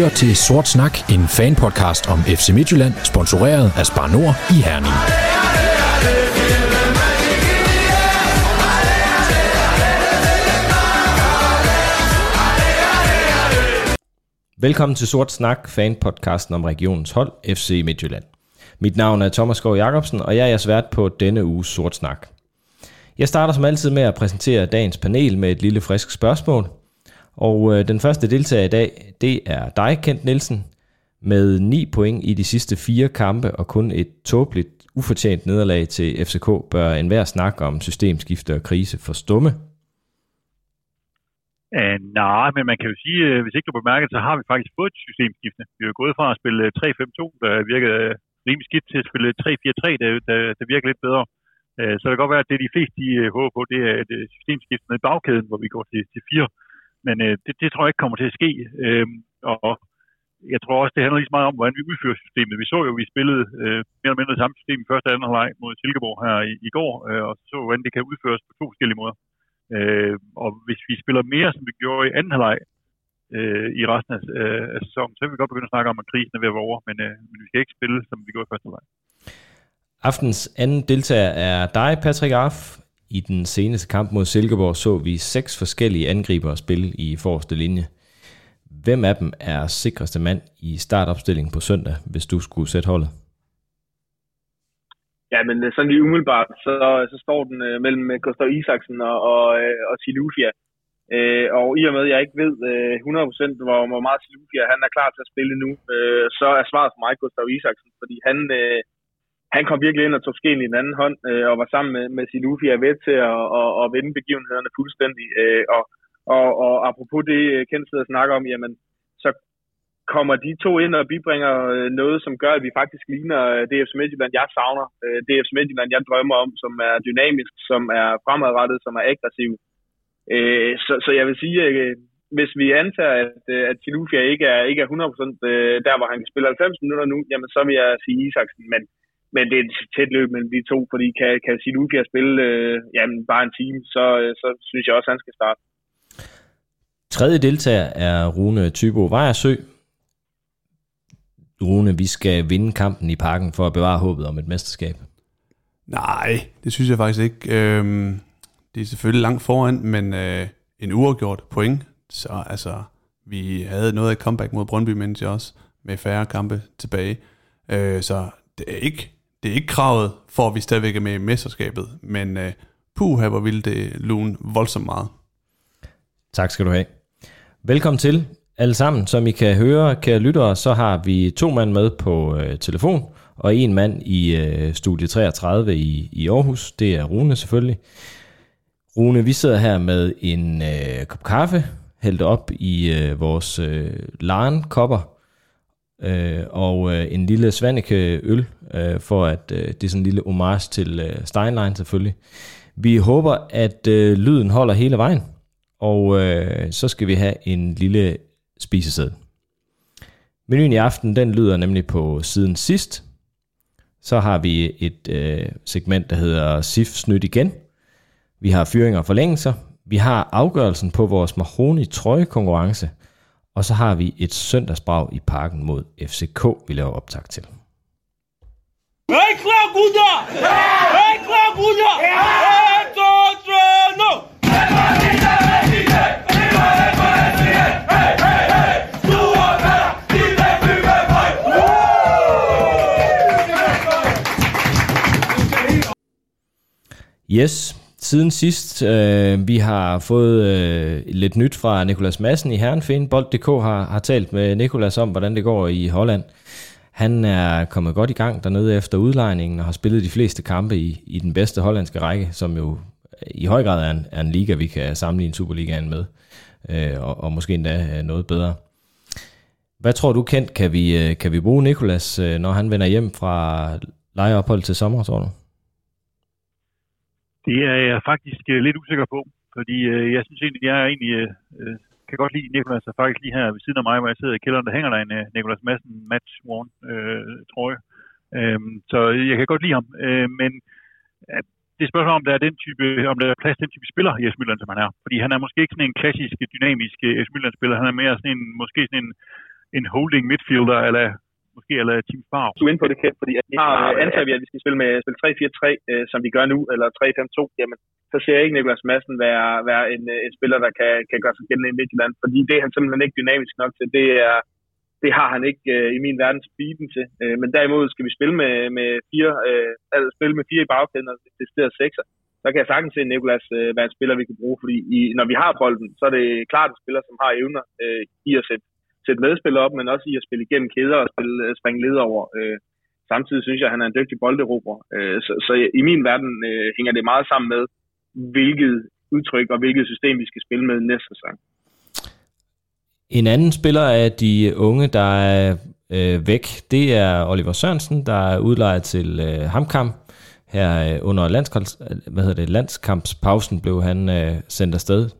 Lytter til Sort Snak, en fanpodcast om FC Midtjylland, sponsoreret af Spar Nord i Herning. Velkommen til Sort Snak, fanpodcasten om regionens hold, FC Midtjylland. Mit navn er Thomas Gård Jacobsen, og jeg er jeres vært på denne uges Sort Snak. Jeg starter som altid med at præsentere dagens panel med et lille frisk spørgsmål. Og øh, den første deltager i dag, det er dig, Kent Nielsen, med 9 point i de sidste fire kampe og kun et tåbeligt, ufortjent nederlag til FCK, bør enhver snak om systemskifte og krise for stumme. Uh, nej, men man kan jo sige, uh, hvis ikke du bemærker så har vi faktisk fået et systemskifte. Vi er gået fra at spille 3-5-2, der virkede øh, rimelig skidt, til at spille 3-4-3, der, der, der virker lidt bedre. Uh, så det kan godt være, at det de fleste de, uh, håber på, det er et systemskifte med bagkæden, hvor vi går til, til 4 men øh, det, det tror jeg ikke kommer til at ske. Øh, og jeg tror også, det handler lige så meget om, hvordan vi udfører systemet. Vi så jo, at vi spillede øh, mere eller mindre det samme system i første og anden halvleg mod Silkeborg her i, i går, øh, og så hvordan det kan udføres på to forskellige måder. Øh, og hvis vi spiller mere, som vi gjorde i anden halvleg øh, i resten af, øh, af sæsonen, så kan vi godt begynde at snakke om, at krisen er ved at være over, men, øh, men vi skal ikke spille, som vi gjorde i første halvleg. Aftens anden deltager er dig, Patrick Arf. I den seneste kamp mod Silkeborg så vi seks forskellige angribere spille i forreste linje. Hvem af dem er sikreste mand i startopstillingen på søndag, hvis du skulle sætte holdet? Ja, men øh, sådan lige umiddelbart, så, så står den øh, mellem øh, Gustav Isaksen og, og, øh, og Silufia. Øh, og i og med, at jeg ikke ved øh, 100% hvor, hvor meget Silufia han er klar til at spille nu, øh, så er svaret for mig Gustav Isaksen, fordi han, øh, han kom virkelig ind og tog skeen i den anden hånd, øh, og var sammen med, med Silufi er ved til at, og, og vende begivenhederne fuldstændig. Øh, og, og, og apropos det, øh, Kent sidder og snakker om, jamen, så kommer de to ind og bibringer øh, noget, som gør, at vi faktisk ligner øh, DFS DFC Midtjylland, jeg savner. Øh, DFC Midtjylland, jeg drømmer om, som er dynamisk, som er fremadrettet, som er aggressiv. Så, så jeg vil sige, hvis vi antager, at, at Tilufia ikke er, ikke er 100% der, hvor han kan spille 90 minutter nu, jamen så vil jeg sige Isaksen. Men men det er et tæt løb mellem de to, fordi kan, kan Silukia spille øh, jamen, bare en time, så, øh, så synes jeg også, at han skal starte. Tredje deltager er Rune Tybo Vejersø. Rune, vi skal vinde kampen i parken for at bevare håbet om et mesterskab. Nej, det synes jeg faktisk ikke. Øhm, det er selvfølgelig langt foran, men øh, en uafgjort point. Så altså, vi havde noget af comeback mod Brøndby, mens jeg også, med færre kampe tilbage. Øh, så det er ikke det er ikke kravet for, at vi stadigvæk er med i mesterskabet, men øh, puha, hvor ville det lune voldsomt meget. Tak skal du have. Velkommen til alle sammen. Som I kan høre, kære lyttere, så har vi to mand med på øh, telefon, og en mand i øh, studie 33 i, i Aarhus. Det er Rune selvfølgelig. Rune, vi sidder her med en øh, kop kaffe, hældt op i øh, vores øh, larnkopper. kopper øh, og øh, en lille Svanike øl, øh, for at øh, det er sådan en lille homage til øh, Steinlein selvfølgelig. Vi håber, at øh, lyden holder hele vejen, og øh, så skal vi have en lille spiseseddel. Menuen i aften, den lyder nemlig på siden sidst. Så har vi et øh, segment, der hedder SIF Snydt igen. Vi har fyringer og forlængelser. Vi har afgørelsen på vores Mahoney trøjekonkurrence. Og så har vi et søndagsbrag i parken mod FCK, vi laver optag til. Hey, klar, gutter! Hey, klar, gutter! Hey, to, tre, no! Yes, siden sidst. Øh, vi har fået øh, lidt nyt fra Nikolas Madsen i Herrenfin. Bold.dk har, har talt med Nikolas om, hvordan det går i Holland. Han er kommet godt i gang dernede efter udlejningen og har spillet de fleste kampe i, i den bedste hollandske række, som jo øh, i høj grad er en, er en liga, vi kan sammenligne Superligaen med, øh, og, og måske endda øh, noget bedre. Hvad tror du, Kent, kan vi, øh, kan vi bruge Nikolas, når han vender hjem fra lejeophold til sommer, tror du? Det er jeg faktisk øh, lidt usikker på, fordi øh, jeg synes egentlig, jeg er egentlig, øh, øh kan godt lide Nikolas, og faktisk lige her ved siden af mig, hvor jeg sidder i kælderen, der hænger der en øh, uh, Nikolas Madsen match worn øh, trøje. Øhm, så jeg kan godt lide ham, øh, men øh, det er spørgsmålet om, der er den type, om der er plads til den type spiller i Esmylland, som han er. Fordi han er måske ikke sådan en klassisk, dynamisk Esmylland-spiller. Han er mere sådan en, måske sådan en en holding midfielder, eller måske eller Team Farv. Du er inde på det, Kæft, fordi at vi har, antager vi, at vi skal spille med spil 3-4-3, øh, som vi gør nu, eller 3-5-2, jamen, så ser jeg ikke Niklas Madsen være, være en, øh, en spiller, der kan, kan gøre sig gældende i Midtjylland, fordi det er han simpelthen ikke dynamisk nok til. Det er, det har han ikke øh, i min verden speeden til. Øh, men derimod skal vi spille med, med fire, øh, altså spille med fire i bagkæden og det stedet sekser. Så kan jeg sagtens se Nikolas øh, være en spiller, vi kan bruge, fordi i, når vi har bolden, så er det klart en spiller, som har evner øh, i at sætte, sætte medspillere op, men også i at spille igennem kæder og spille, øh, springe led over. Øh, samtidig synes jeg, at han er en dygtig bolderober. Øh, så, så i min verden øh, hænger det meget sammen med, hvilket udtryk og hvilket system vi skal spille med næste sæson. En anden spiller af de unge, der er øh, væk, det er Oliver Sørensen, der er udlejet til øh, Hamkamp. Her øh, under landskamps, øh, hvad hedder det, landskampspausen blev han øh, sendt afsted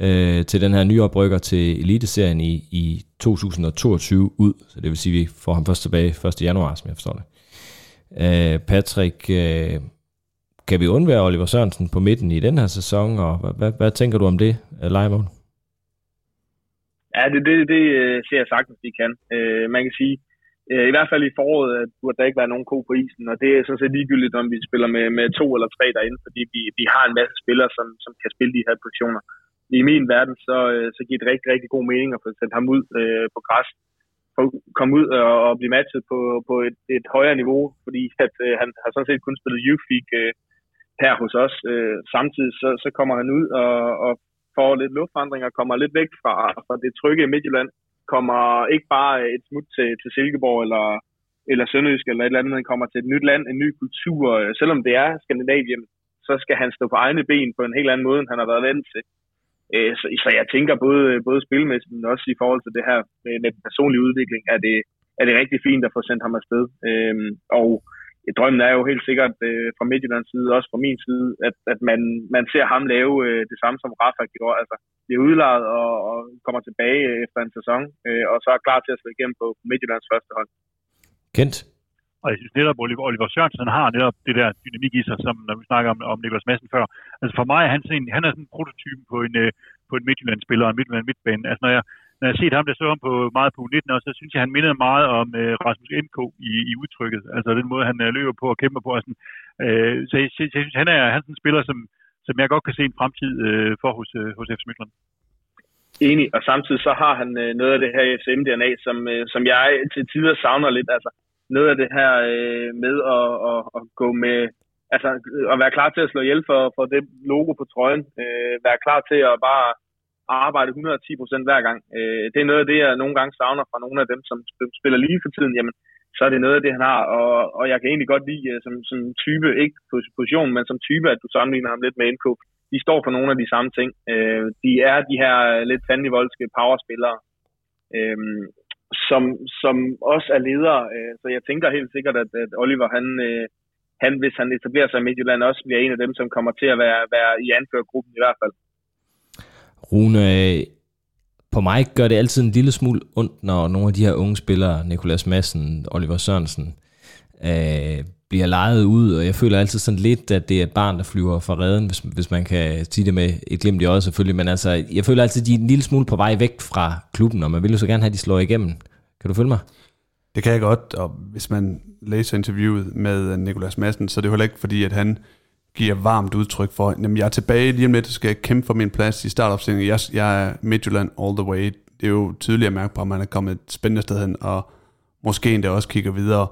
øh, til den her nye oprykker til Eliteserien i, i 2022 ud. Så det vil sige, at vi får ham først tilbage 1. januar, som jeg forstår det. Øh, Patrick, øh, kan vi undvære Oliver Sørensen på midten i den her sæson, og hvad, hvad, hvad tænker du om det, øh, Leimund? Ja, det, det, det øh, ser jeg sagtens, vi kan. Øh, man kan sige, øh, i hvert fald i foråret burde der ikke være nogen ko på isen, og det er sådan set ligegyldigt, om vi spiller med, med to eller tre derinde, fordi vi, vi har en masse spillere, som, som kan spille de her positioner. I min verden, så, øh, så giver det rigtig, rigtig god mening at få sendt ham ud øh, på græs, for komme ud og, og blive matchet på, på et, et højere niveau, fordi at, øh, han har sådan set kun spillet Youth League øh, her hos os. Øh, samtidig så, så kommer han ud og, og får lidt luftforandringer, kommer lidt væk fra, fra det trygge Midtjylland, kommer ikke bare et smut til, til Silkeborg eller, eller Sønderjysk eller et eller andet, men kommer til et nyt land, en ny kultur. Øh, selvom det er Skandinavien, så skal han stå på egne ben på en helt anden måde, end han har været vant til. Øh, så, så jeg tænker både, både spilmæssigt, men også i forhold til det her med den personlige udvikling, er det, er det rigtig fint at få sendt ham afsted. Øhm, og drømmen er jo helt sikkert øh, fra Midtjyllands side, også fra min side, at, at man, man ser ham lave øh, det samme som Rafa gjorde. Altså, bliver udlejet og, og kommer tilbage efter en sæson, øh, og så er klar til at slå igennem på Midtjyllands første hold. Kent? Og jeg synes netop, Oliver, Oliver Sørensen har netop det der dynamik i sig, som når vi snakker om, om Niklas Madsen før. Altså for mig er han sådan, han er sådan en prototype på en, øh, på en Midtjylland-spiller, en Midtjylland midtbane. Altså når jeg, når jeg har set ham, der så ham på meget på 19 og så synes jeg, han minder meget om øh, Rasmus MK i, i udtrykket. Altså den måde, han øh, løber på og kæmper på. Altså, øh, så jeg, så, jeg, synes, han er, han er sådan en spiller, som, som jeg godt kan se en fremtid øh, for hos, øh, hos FC Midtjylland. Enig, og samtidig så har han øh, noget af det her FCM-DNA, som, øh, som jeg til tider savner lidt. Altså, noget af det her øh, med at, at, at gå med, altså at være klar til at slå ihjel for, for det logo på trøjen. Øh, være klar til at bare arbejde 110 procent hver gang. Øh, det er noget af det, jeg nogle gange savner fra nogle af dem, som spiller lige for tiden. Jamen, så er det noget af det, han har. Og, og jeg kan egentlig godt lide øh, som, som type, ikke position, men som type, at du sammenligner ham lidt med NK. De står for nogle af de samme ting. Øh, de er de her øh, lidt fandenivoldske powerspillere. Øh, som, som også er ledere. Øh, så jeg tænker helt sikkert, at, at Oliver, han, øh, han, hvis han etablerer sig i Midtjylland, også bliver en af dem, som kommer til at være, være i anførergruppen i hvert fald. Rune, øh, på mig gør det altid en lille smule ondt, når nogle af de her unge spillere, Nikolas Madsen, Oliver Sørensen, øh, bliver lejet ud, og jeg føler altid sådan lidt, at det er et barn, der flyver fra redden, hvis, hvis man kan sige det med et glimt i øjet selvfølgelig, men altså, jeg føler altid, at de er en lille smule på vej væk fra klubben, og man vil jo så gerne have, at de slår igennem. Kan du følge mig? Det kan jeg godt, og hvis man læser interviewet med øh, Nikolas Madsen, så er det heller ikke fordi, at han giver varmt udtryk for, at jeg er tilbage lige om lidt, skal jeg kæmpe for min plads i startopstillingen. Jeg, jeg er Midtjylland all the way. Det er jo tydeligt at mærke på, at man er kommet et spændende sted hen, og måske endda også kigger videre.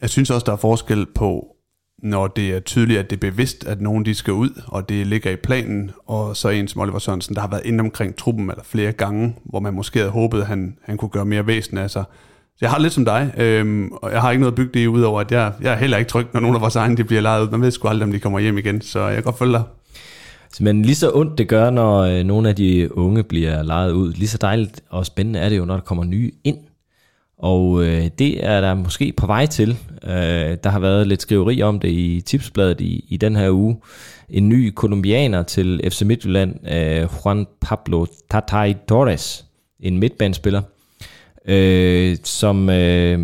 Jeg synes også, der er forskel på, når det er tydeligt, at det er bevidst, at nogen de skal ud, og det ligger i planen, og så en som Oliver Sørensen, der har været inde omkring truppen eller flere gange, hvor man måske havde håbet, at han, han kunne gøre mere væsen af sig. Så jeg har lidt som dig, øhm, og jeg har ikke noget at bygge det i, udover at jeg, jeg er heller ikke tryg, når nogen af vores egne de bliver lejet ud. Man ved sgu aldrig, om de kommer hjem igen, så jeg kan godt følge dig. Men lige så ondt det gør, når øh, nogle af de unge bliver lejet ud, lige så dejligt og spændende er det jo, når der kommer nye ind. Og øh, det er der måske på vej til. Øh, der har været lidt skriveri om det i tipsbladet i, i den her uge. En ny kolumbianer til FC Midtjylland, øh, Juan Pablo Tatay Torres, en midtbanespiller, øh, som øh,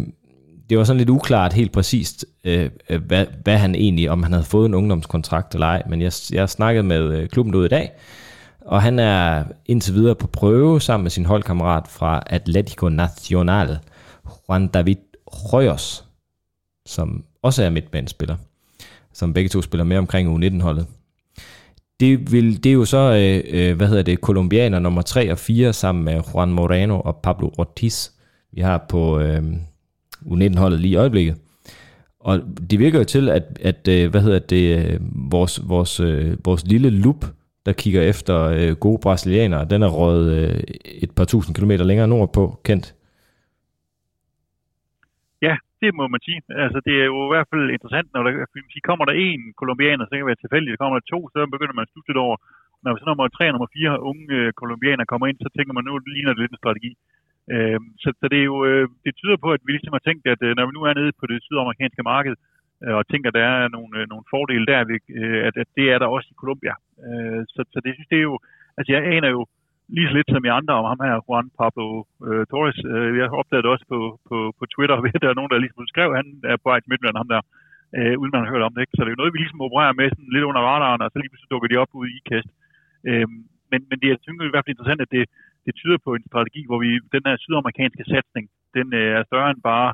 det var sådan lidt uklart helt præcist, øh, hvad, hvad han egentlig, om han havde fået en ungdomskontrakt eller ej, men jeg, jeg snakkede med øh, klubben ud i dag, og han er indtil videre på prøve sammen med sin holdkammerat fra Atletico Nacional, Juan David Røyers, som også er midtbanespiller, som begge to spiller med omkring U19-holdet. Det, vil, det er jo så, øh, øh hvad hedder det, kolumbianer nummer 3 og 4 sammen med Juan Moreno og Pablo Ortiz, vi har på øh, U19-holdet lige i øjeblikket. Og det virker jo til, at, at øh, hvad hedder det, øh, vores, vores, øh, vores lille loop, der kigger efter øh, gode brasilianere, den er røget et par tusind kilometer længere nordpå, kendt. Det må man sige. Altså, det er jo i hvert fald interessant, når der kommer der en kolumbianer, så kan det være tilfældigt, der kommer der to, så begynder man at studere over. Når så nummer tre og nummer fire unge øh, kolumbianer kommer ind, så tænker man, nu ligner det lidt en strategi. Øh, så, så det er jo, øh, det tyder på, at vi ligesom har tænkt, at øh, når vi nu er nede på det sydamerikanske marked, øh, og tænker, at der er nogle, øh, nogle fordele der, øh, at, at det er der også i Colombia. Øh, så, så det synes det er jo, altså jeg aner jo lige så lidt som i andre om ham her, Juan Pablo øh, Torres. Øh, jeg har også på, på, på Twitter, at der er nogen, der ligesom skrev, at han er på vej til Midtjylland, ham der, øh, uden man har hørt om det. Ikke? Så det er jo noget, vi ligesom opererer med sådan lidt under radaren, og så lige pludselig dukker de op ude i kast. Øh, men, men det er i hvert fald interessant, at det, det tyder på en strategi, hvor vi den her sydamerikanske satsning, den øh, er større end bare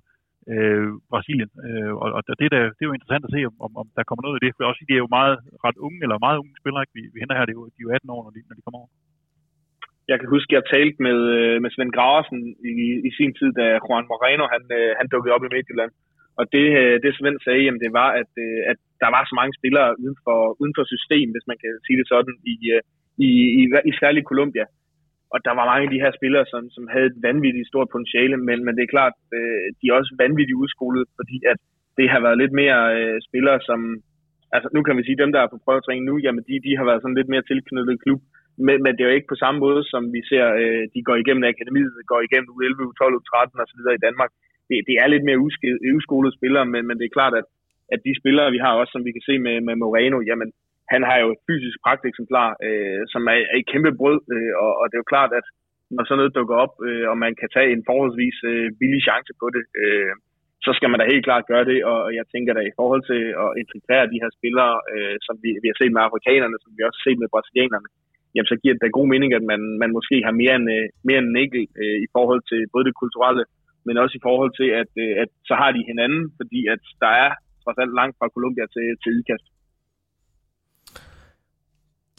øh, Brasilien. Øh, og, og det, der, det er jo interessant at se, om, om der kommer noget af det. For også de er jo meget ret unge, eller meget unge spillere, ikke? Vi, vi henter her, det er jo, de er jo 18 år, når de, når de kommer over. Jeg kan huske, at jeg talte med, øh, med Svend Graversen i, i sin tid, da Juan Moreno han, øh, han dukkede op i Midtjylland. Og det, øh, det Svend sagde, jamen, det var, at, at der var så mange spillere uden for, uden for system, hvis man kan sige det sådan, i, i, i, i særligt Colombia og der var mange af de her spillere, som, som havde et vanvittigt stort potentiale, men, men det er klart, de er også vanvittigt udskolet, fordi at det har været lidt mere øh, spillere, som, altså nu kan vi sige, dem der er på prøvetræning nu, jamen de, de har været sådan lidt mere tilknyttet klub, men, men det er jo ikke på samme måde, som vi ser, øh, de går igennem akademiet, går igennem U11, U12, U13 osv. i Danmark. Det, det er lidt mere uskolede spillere, men, men det er klart, at, at de spillere, vi har også, som vi kan se med, med Moreno, jamen han har jo et fysisk pragteksemplar, øh, som er, er et kæmpe brød, øh, og, og det er jo klart, at når sådan noget dukker op, øh, og man kan tage en forholdsvis øh, billig chance på det, øh, så skal man da helt klart gøre det, og jeg tænker da i forhold til at integrere de her spillere, øh, som vi, vi har set med afrikanerne, som vi også har set med brasilianerne, jamen så giver det da god mening, at man, man måske har mere end, øh, mere end en enkelt øh, i forhold til både det kulturelle, men også i forhold til, at, øh, at så har de hinanden, fordi at der er trods alt langt fra Colombia til, til IKAST.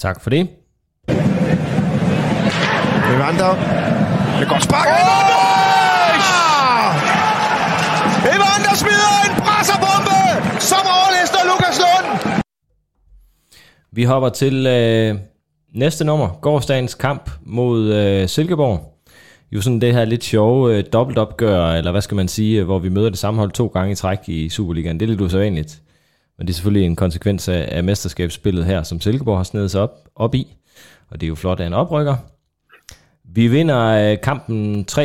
Tak for det. Evander. Det går spark. Oh! Evander smider en presserbombe, som overlister Lukas Lund. Vi hopper til øh, næste nummer, gårdsdagens kamp mod øh, Silkeborg. Jo sådan det her lidt sjove øh, dobbeltopgør, eller hvad skal man sige, øh, hvor vi møder det samme hold to gange i træk i Superligaen. Det er lidt usædvanligt. Men det er selvfølgelig en konsekvens af, af mesterskabsspillet her, som Silkeborg har snedet sig op, op i. Og det er jo flot af en oprykker. Vi vinder øh, kampen 3-2.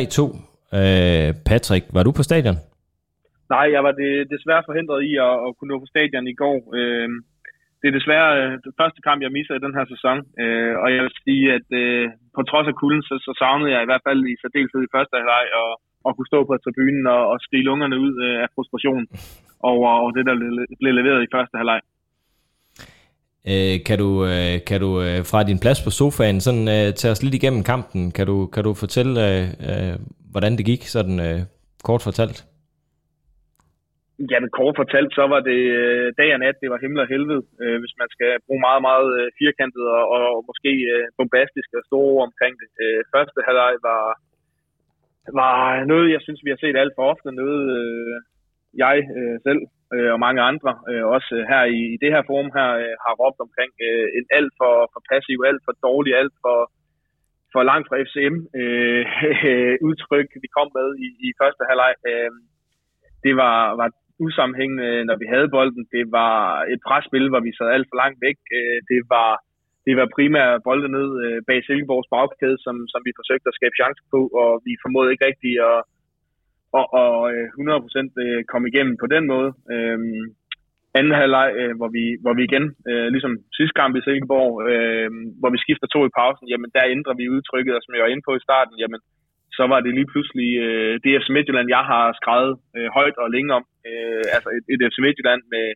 Øh, Patrick, var du på stadion? Nej, jeg var desværre forhindret i at, at kunne nå på stadion i går. Øh, det er desværre øh, den første kamp, jeg misser i den her sæson. Øh, og jeg vil sige, at øh, på trods af kulden, så, så savnede jeg i hvert fald i særdeleshed i første halvleg og, og kunne stå på tribunen og, og skrige lungerne ud øh, af frustration over, over det, der blev leveret i første halvleg. Øh, kan du, øh, kan du øh, fra din plads på sofaen sådan øh, tage os lidt igennem kampen? Kan du, kan du fortælle, øh, øh, hvordan det gik, sådan øh, kort fortalt? Ja, men kort fortalt, så var det øh, dag og nat, det var himmel og helvede, øh, hvis man skal bruge meget, meget øh, firkantet og, og måske øh, bombastisk og store ord omkring det. Øh, første halvleg var, var noget, jeg synes, vi har set alt for ofte, noget, øh, jeg øh, selv øh, og mange andre, øh, også her i, i det her forum her, øh, har råbt omkring øh, en alt for, for passiv, alt for dårlig, alt for, for langt fra FCM øh, udtryk, vi kom med i, i første halvleg. Øh, det var, var usammenhængende, når vi havde bolden. Det var et presspil, hvor vi sad alt for langt væk. Øh, det var det var primært bolden ned øh, bag Silkeborgs bagkæde, som, som vi forsøgte at skabe chance på, og vi formåede ikke rigtig at, og, og 100% komme igennem på den måde. Øhm, anden halvleg, øh, hvor, vi, hvor vi igen, øh, ligesom sidste kamp i Silkeborg, øh, hvor vi skifter to i pausen, jamen der ændrer vi udtrykket, og som jeg var inde på i starten, jamen så var det lige pludselig øh, det FC Midtjylland, jeg har skrevet øh, højt og længe om. Øh, altså et, et FC Midtjylland med,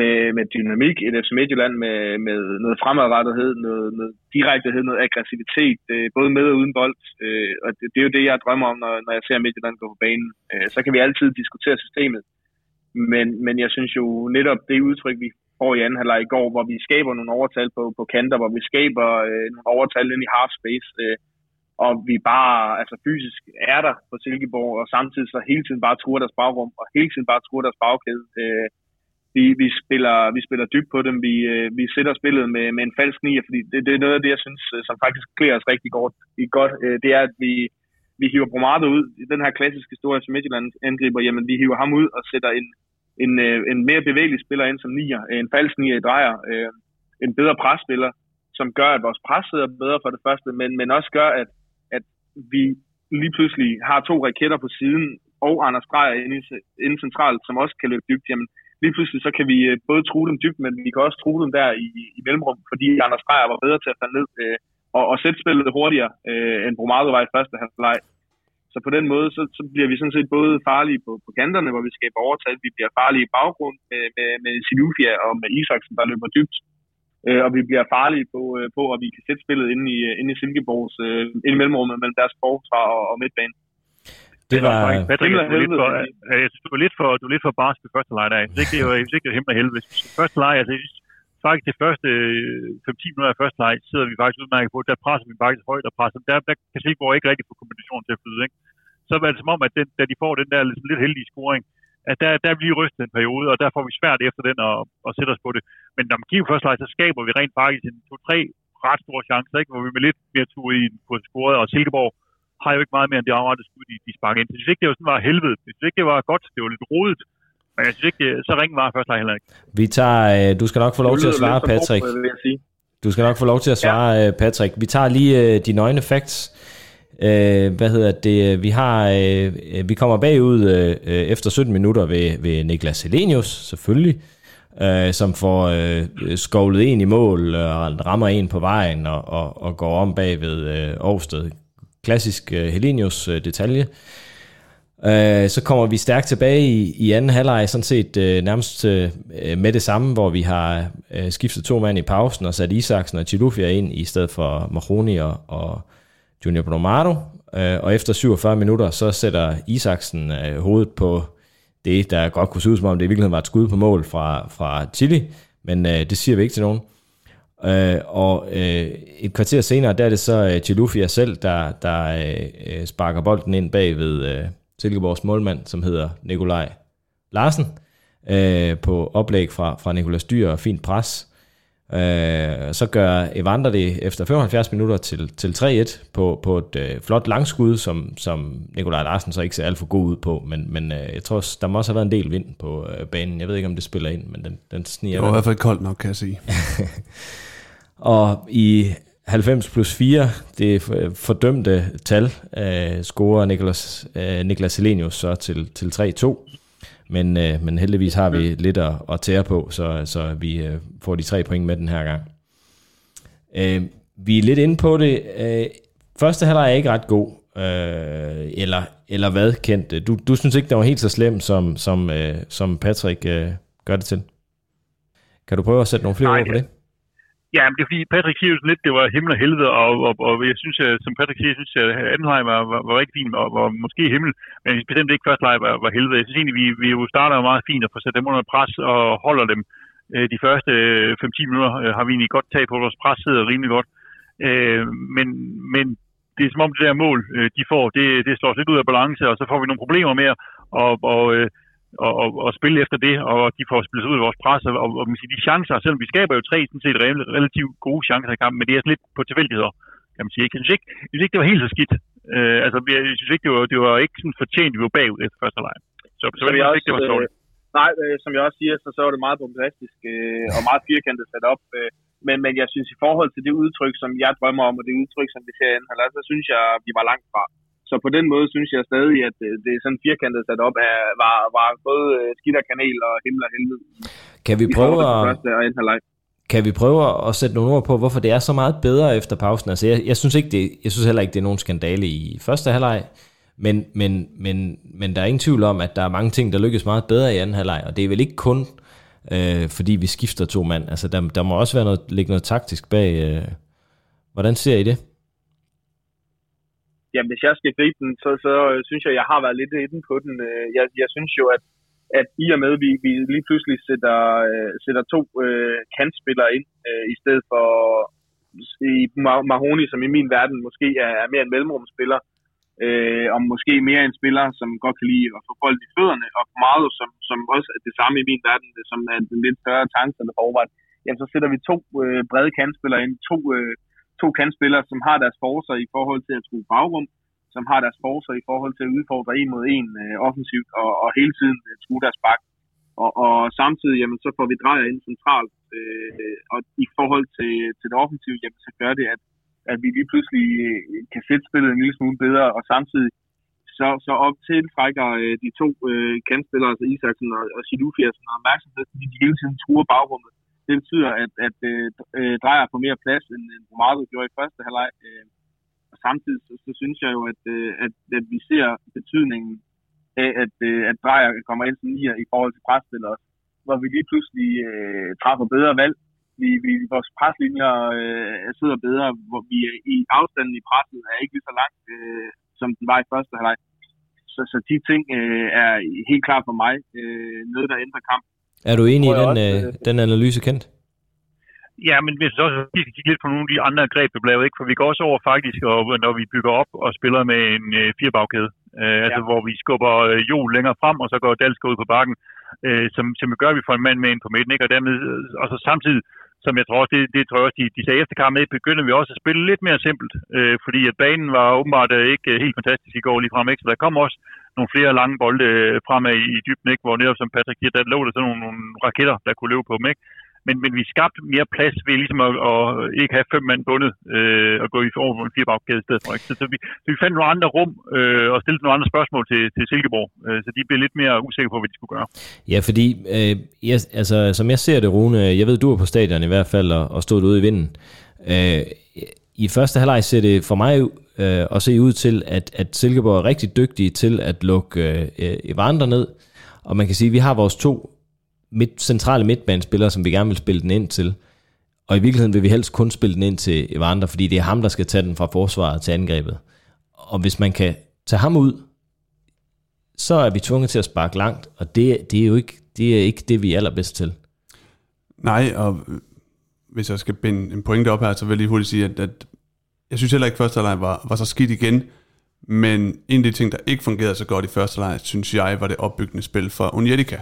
med, med dynamik et FC Midtjylland, med, med noget fremadrettethed, noget, noget direktehed, noget aggressivitet, øh, både med og uden bold. Øh, og det, det er jo det, jeg drømmer om, når, når jeg ser Midtjylland gå på banen. Øh, så kan vi altid diskutere systemet. Men, men jeg synes jo netop det udtryk, vi får i anden halvleg i går, hvor vi skaber nogle overtal på, på kanter, hvor vi skaber øh, nogle overtal ind i half space, øh, og vi bare altså fysisk er der på Silkeborg, og samtidig så hele tiden bare truer deres bagrum, og hele tiden bare truer deres bagkæde. Øh, vi, vi, spiller, vi spiller dybt på dem, vi, øh, vi sætter spillet med, med en falsk nier, fordi det, det er noget af det, jeg synes, øh, som faktisk klæder os rigtig godt. godt øh, det er, at vi, vi hiver Bromado ud. I den her klassiske historie, som Midtjylland angriber, jamen vi hiver ham ud og sætter en, en, øh, en mere bevægelig spiller ind som nier, øh, en falsk nier i drejer, øh, en bedre presspiller, som gør, at vores pres sidder bedre for det første, men, men også gør, at vi lige pludselig har to raketter på siden, og Anders Dreyer inde, inde centralt, som også kan løbe dybt. Jamen, lige pludselig så kan vi øh, både true dem dybt, men vi kan også true dem der i, i mellemrum, fordi Anders Dreyer var bedre til at falde ned øh, og, og sætte spillet hurtigere, øh, end Bromado var i første halvleg. Så på den måde, så, så bliver vi sådan set både farlige på, på kanterne, hvor vi skaber overtal, vi bliver farlige i baggrund med, med, med Silufia og med Isaksen, der løber dybt. Øh, og vi bliver farlige på, øh, på, at vi kan sætte spillet inde i, inde i Silkeborgs, øh, inde i mellemrummet mellem deres forsvar og, og midtbane. Det var... Patrick, du er lidt for, jeg synes, du er lidt for, du er lidt for barsk ved første leg der. Jeg synes ikke, det er jo ikke himmel og helvede. Første leg, altså, jeg synes, faktisk det første 5-10 minutter af første leg, sidder vi faktisk udmærket på, der presser vi faktisk højt og presser. Der, der kan Silkeborg ikke rigtig få kombinationen til at flyde, ikke? Så er det som om, at den, da de får den der lidt, lidt heldige scoring, at der, der bliver rystet en periode, og der får vi svært efter den at, at sætte os på det. Men når man kigger første leg, så skaber vi rent faktisk en to-tre ret store chancer, ikke? hvor vi med lidt mere tur i på scoret, og Silkeborg har jo ikke meget mere end det afrettede skud, de, de sparker ind. Så jeg synes ikke, det var sådan var helvede. Jeg synes ikke, det var godt. Det var lidt rodet. Men jeg synes ikke, det, så ringen var først heller ikke. Vi tager, øh, du skal nok få lov til at svare, Patrick. Du skal nok få lov til at svare, ja. Øh, Patrick. Vi tager lige uh, de nøgne facts. Øh, hvad hedder det? Vi har, øh, vi kommer bagud øh, efter 17 minutter ved, ved Niklas Helenius, selvfølgelig. øh, som får øh, skovlet en i mål øh, og rammer en på vejen og, og, og går om bag ved øh, uh, Aarhusted klassisk øh, Helenius øh, detalje. Øh, så kommer vi stærkt tilbage i, i anden halvleg, sådan set øh, nærmest øh, med det samme, hvor vi har øh, skiftet to mand i pausen og sat Isaksen og Chilufia ind i stedet for Mahoney og, og Junior Bromado. Uh, øh, og efter 47 minutter, så sætter Isaksen øh, hovedet på det, der godt kunne se ud som om det i virkeligheden var et skud på mål fra, fra Chili, men øh, det siger vi ikke til nogen. Øh, og øh, et kvarter senere, der er det så øh, Chilufia selv, der, der øh, øh, sparker bolden ind bag ved øh, Silkeborgs målmand, som hedder Nikolaj Larsen, øh, på oplæg fra, fra Nikolas Dyr og fint pres. Øh, så gør Evander det efter 75 minutter til, til 3-1 på, på et øh, flot langskud, som, som Nikolaj Larsen så ikke ser alt for god ud på, men, men øh, jeg tror, der må også have været en del vind på øh, banen. Jeg ved ikke, om det spiller ind, men den, den sniger. Det var i hvert fald koldt nok, kan jeg sige. Og i 90 plus 4, det fordømte tal, uh, scorer Niklas, uh, Niklas Helenius så til, til 3-2. Men, uh, men heldigvis har vi lidt at, at tære på, så, så vi uh, får de tre point med den her gang. Uh, vi er lidt inde på det. Uh, første halvleg er ikke ret god. Uh, eller, eller hvad, Kent? Du, du synes ikke, det var helt så slem, som, som, uh, som Patrick uh, gør det til? Kan du prøve at sætte nogle flere ord på det? Ja, men det er fordi Patrick siger jo lidt, det var himmel og helvede, og, og, og jeg synes, at, som Patrick siger, jeg synes, at anden leg var, var, var rigtig fint, og var måske himmel, men bestemt ikke første leg var, var helvede. Jeg synes egentlig, vi, vi jo starter meget fint og får sat dem under pres og holder dem. Øh, de første øh, 5-10 minutter har vi egentlig godt tag på, vores pres sidder rimelig godt. Men, men det er som om det der mål, de får, det, det slår lidt ud af balance, og så får vi nogle problemer med og, og, og, og, og spille efter det, og de får spillet ud af vores pres, og, og, og man siger, de chancer, selvom vi skaber jo tre sådan set relativt gode chancer i kampen, men det er sådan lidt på tilfældigheder, kan man sige. Jeg synes ikke, jeg synes ikke det var helt så skidt. Uh, altså, jeg synes ikke, det var, det var ikke sådan fortjent, vi var bagud efter første leg. Så, så, så jeg også, ikke, det var dårligt. Øh, nej, øh, som jeg også siger, så, så var det meget bombastisk øh, og meget firkantet sat op. Øh, men, men jeg synes, i forhold til det udtryk, som jeg drømmer om, og det udtryk, som vi ser inden, så synes jeg, vi var langt fra. Så på den måde synes jeg stadig, at øh, det er sådan firkantet sat op af, var, var både øh, skidt og kanel og himmel og helvede. Kan vi prøve at... Kan vi prøve at sætte nogle ord på, hvorfor det er så meget bedre efter pausen? Altså, jeg, jeg, synes, ikke, det, jeg synes heller ikke, det er nogen skandale i første halvleg, men, men, men, men der er ingen tvivl om, at der er mange ting, der lykkes meget bedre i anden halvleg, og det er vel ikke kun øh, fordi vi skifter to mand. Altså, der, der må også være noget, ligge noget taktisk bag. Øh. Hvordan ser I det? Jamen, hvis jeg skal gribe den, så, så øh, synes jeg, jeg har været lidt inde på den. Øh, jeg, jeg synes jo, at, at i og med, at vi, vi lige pludselig sætter, øh, sætter to øh, kantspillere ind, øh, i stedet for i Mahoney, som i min verden måske er, er mere en mellemrumspiller, øh, og måske mere en spiller, som godt kan lide at få bold i fødderne, og Marlo, som, som også er det samme i min verden, det, som er den lidt større tanke eller forvejen, jamen så sætter vi to øh, brede kantspillere ind, to, øh, to kantspillere, som har deres forser i forhold til at true bagrum, som har deres forser i forhold til at udfordre en mod en øh, offensivt, og, og hele tiden øh, true deres bak. Og, og samtidig, jamen, så får vi drejer ind centralt, øh, og i forhold til, til det offensive, jamen, så gør det, at at vi lige pludselig øh, kan sætte spillet en lille smule bedre, og samtidig så, så op tiltrækker øh, de to øh, kandspillere, altså Isaksen og, og Silufi, altså, som har opmærksomhed, fordi de hele tiden truer bagrummet. Det betyder, at, at øh, øh, drejer på mere plads, end, end Romario gjorde i første halvleg. Øh, og samtidig så, så synes jeg jo, at, øh, at, at vi ser betydningen af, at, øh, at drejer kommer ind som nier i forhold til presspillere, hvor vi lige pludselig øh, træffer bedre valg, vi, vi, vores preslinjer øh, sidder bedre, hvor vi i afstanden i presset er ikke lige så langt, øh, som den var i første halvleg. Så, så de ting øh, er helt klart for mig øh, noget, der ændrer kamp. Er du enig i den, også, øh, den analyse, kendt? Ja, men hvis vi også skal kigge lidt på nogle af de andre greb, der bliver ikke, for vi går også over faktisk, og, når vi bygger op og spiller med en øh, firebagkæde, øh, ja. altså hvor vi skubber øh, jul længere frem, og så går Dalsgaard ud på bakken, øh, som, som gør, at vi får en mand med ind på midten, ikke? og dermed, øh, og så samtidig som jeg tror også, det, det tror jeg også, de, de sagde efter kampen, begynder vi også at spille lidt mere simpelt, øh, fordi at banen var åbenbart øh, ikke øh, helt fantastisk i går lige frem, ikke? så der kom også nogle flere lange bolde øh, fremad i, i dybden, ikke? hvor netop som Patrick siger, der lå der sådan nogle, nogle raketter, der kunne løbe på dem. Ikke? men, men vi skabte mere plads ved ligesom at, at ikke have fem mand bundet øh, og gå i over en firebagkæde i stedet for. Ikke? Så, så, vi, så vi fandt nogle andre rum øh, og stillede nogle andre spørgsmål til, til Silkeborg, øh, så de blev lidt mere usikre på, hvad de skulle gøre. Ja, fordi øh, jeg, altså, som jeg ser det, Rune, jeg ved, du er på stadion i hvert fald og, og stod ude i vinden. Øh, i første halvleg ser det for mig øh, at se ud til, at, at Silkeborg er rigtig dygtige til at lukke øh, Evander ned, og man kan sige, at vi har vores to midt, centrale midtbanespillere, som vi gerne vil spille den ind til. Og i virkeligheden vil vi helst kun spille den ind til Evander, fordi det er ham, der skal tage den fra forsvaret til angrebet. Og hvis man kan tage ham ud, så er vi tvunget til at sparke langt, og det, det, er jo ikke det, er ikke det, vi er allerbedst til. Nej, og hvis jeg skal binde en pointe op her, så vil jeg lige hurtigt sige, at, at jeg synes heller ikke, at første leg var, var så skidt igen, men en af de ting, der ikke fungerede så godt i første leg, synes jeg, var det opbyggende spil for Unietica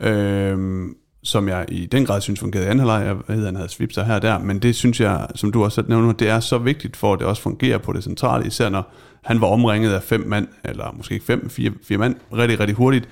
Øhm, som jeg i den grad synes fungerede i anden halvleg. Jeg ved, han havde svipser her og der, men det synes jeg, som du også nævner, det er så vigtigt for, at det også fungerer på det centrale, især når han var omringet af fem mand, eller måske ikke fem, fire, fire mand, rigtig, rigtig hurtigt.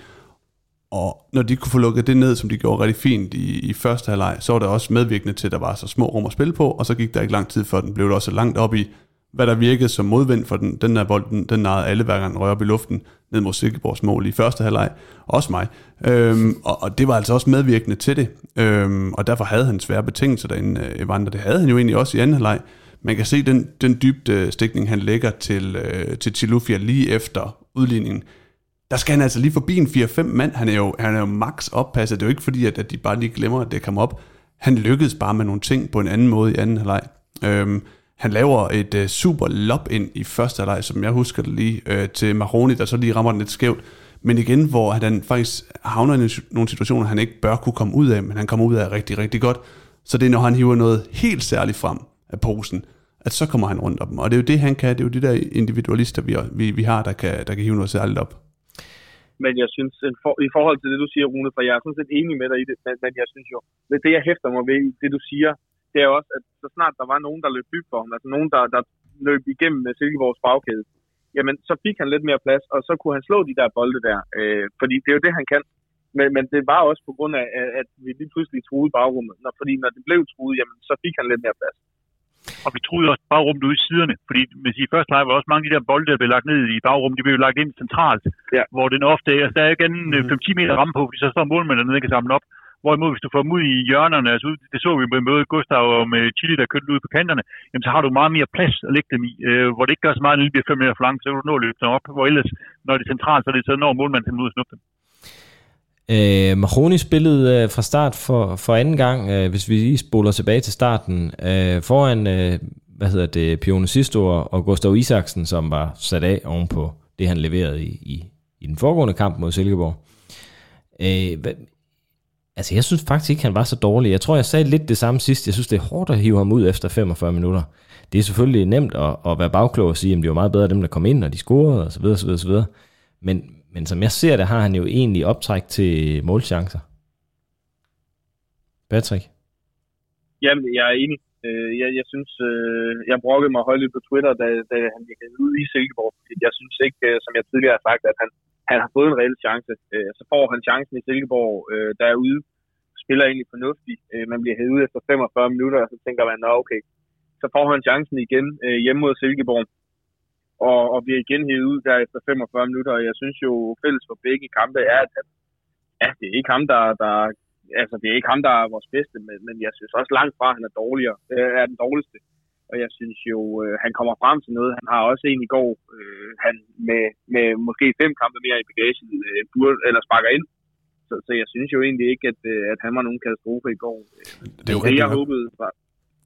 Og når de kunne få lukket det ned, som de gjorde rigtig fint i, i første halvleg, så var det også medvirkende til, at der var så små rum at spille på, og så gik der ikke lang tid før den blev det også langt op i hvad der virkede som modvind for den, den der bold, den, den narrede alle hver gang op i luften ned mod Silkeborgs mål i første halvleg. Også mig. Øhm, og, og, det var altså også medvirkende til det. Øhm, og derfor havde han svære betingelser derinde, øh, Evander. Det havde han jo egentlig også i anden halvleg. Man kan se den, den dybde stikning, han lægger til, øh, til Chilufia lige efter udligningen. Der skal han altså lige forbi en 4-5 mand. Han er jo, han er jo max oppasset. Det er jo ikke fordi, at, at de bare lige glemmer, at det kommer op. Han lykkedes bare med nogle ting på en anden måde i anden halvleg. Øhm, han laver et øh, super lob ind i første halvleg, som jeg husker det lige, øh, til Maroni, der så lige rammer den lidt skævt. Men igen, hvor han faktisk havner i nogle situationer, han ikke bør kunne komme ud af, men han kommer ud af rigtig, rigtig godt. Så det er, når han hiver noget helt særligt frem af posen, at så kommer han rundt om dem. Og det er jo det, han kan. Det er jo de der individualister, vi, vi, vi har, der kan, der kan hive noget særligt op. Men jeg synes, for, i forhold til det, du siger, Rune, for jeg er sådan set enig med dig i det, men, men jeg synes jo, det jeg hæfter mig ved, det du siger, det er også, at så snart der var nogen, der løb dybt for ham, altså nogen, der, der løb igennem med Silkeborgs bagkæde, jamen så fik han lidt mere plads, og så kunne han slå de der bolde der, øh, fordi det er jo det, han kan. Men, men det var også på grund af, at vi lige pludselig truede bagrummet, når, fordi når det blev truet, jamen så fik han lidt mere plads. Og vi troede også bagrummet ude i siderne, fordi hvis i første leg var også mange af de der bolde, der blev lagt ned i bagrummet, de blev lagt ind centralt, ja. hvor den ofte, altså der er igen mm-hmm. 5-10 meter ramme på, fordi så står målmanden dernede og kan samle op. Hvorimod, hvis du får dem ud i hjørnerne, altså det så vi med møde Gustav og med Chili, der kørte ud på kanterne, jamen så har du meget mere plads at lægge dem i, øh, hvor det ikke gør så meget, når det bliver 5 meter for langt, så kan du nå at løbe dem op, hvor ellers, når det er centralt, så, er det, så når målmanden ud og snuppe dem. Øh, Mahoney spillede øh, fra start for, for anden gang, øh, hvis vi lige spoler tilbage til starten, øh, foran, øh, hvad hedder det, Pione Sisto og Gustav Isaksen, som var sat af ovenpå det, han leverede i, i, i den foregående kamp mod Silkeborg. Øh, hvad, altså, jeg synes faktisk ikke, han var så dårlig. Jeg tror, jeg sagde lidt det samme sidst. Jeg synes, det er hårdt at hive ham ud efter 45 minutter. Det er selvfølgelig nemt at, at være bagklog og sige, at det var meget bedre dem, der kom ind, og de scorede, osv. osv., osv. Men, men som jeg ser det, har han jo egentlig optræk til målchancer. Patrick? Jamen, jeg er enig. Øh, jeg, jeg synes, øh, jeg brokkede mig højt på Twitter, da, da han gik ud i Silkeborg. Jeg synes ikke, øh, som jeg tidligere har sagt, at han, han har fået en reel chance. Øh, så får han chancen i Silkeborg øh, derude, spiller egentlig fornuftigt. Øh, man bliver hævet efter 45 minutter, og så tænker man, nå okay, så får han chancen igen hjemme mod Silkeborg og, og bliver igen hævet ud der efter 45 minutter. Og jeg synes jo, fælles for begge kampe er, at ja, det er ikke ham, der, der altså, det er ikke ham, der er vores bedste, men, men jeg synes også langt fra, at han er dårligere, øh, er den dårligste. Og jeg synes jo, øh, han kommer frem til noget. Han har også en i går, øh, han med, med måske fem kampe mere i bagagen, øh, burde, eller sparker ind. Så, så jeg synes jo egentlig ikke, at, øh, at han var nogen katastrofe i går. Det er jo jeg håbede var,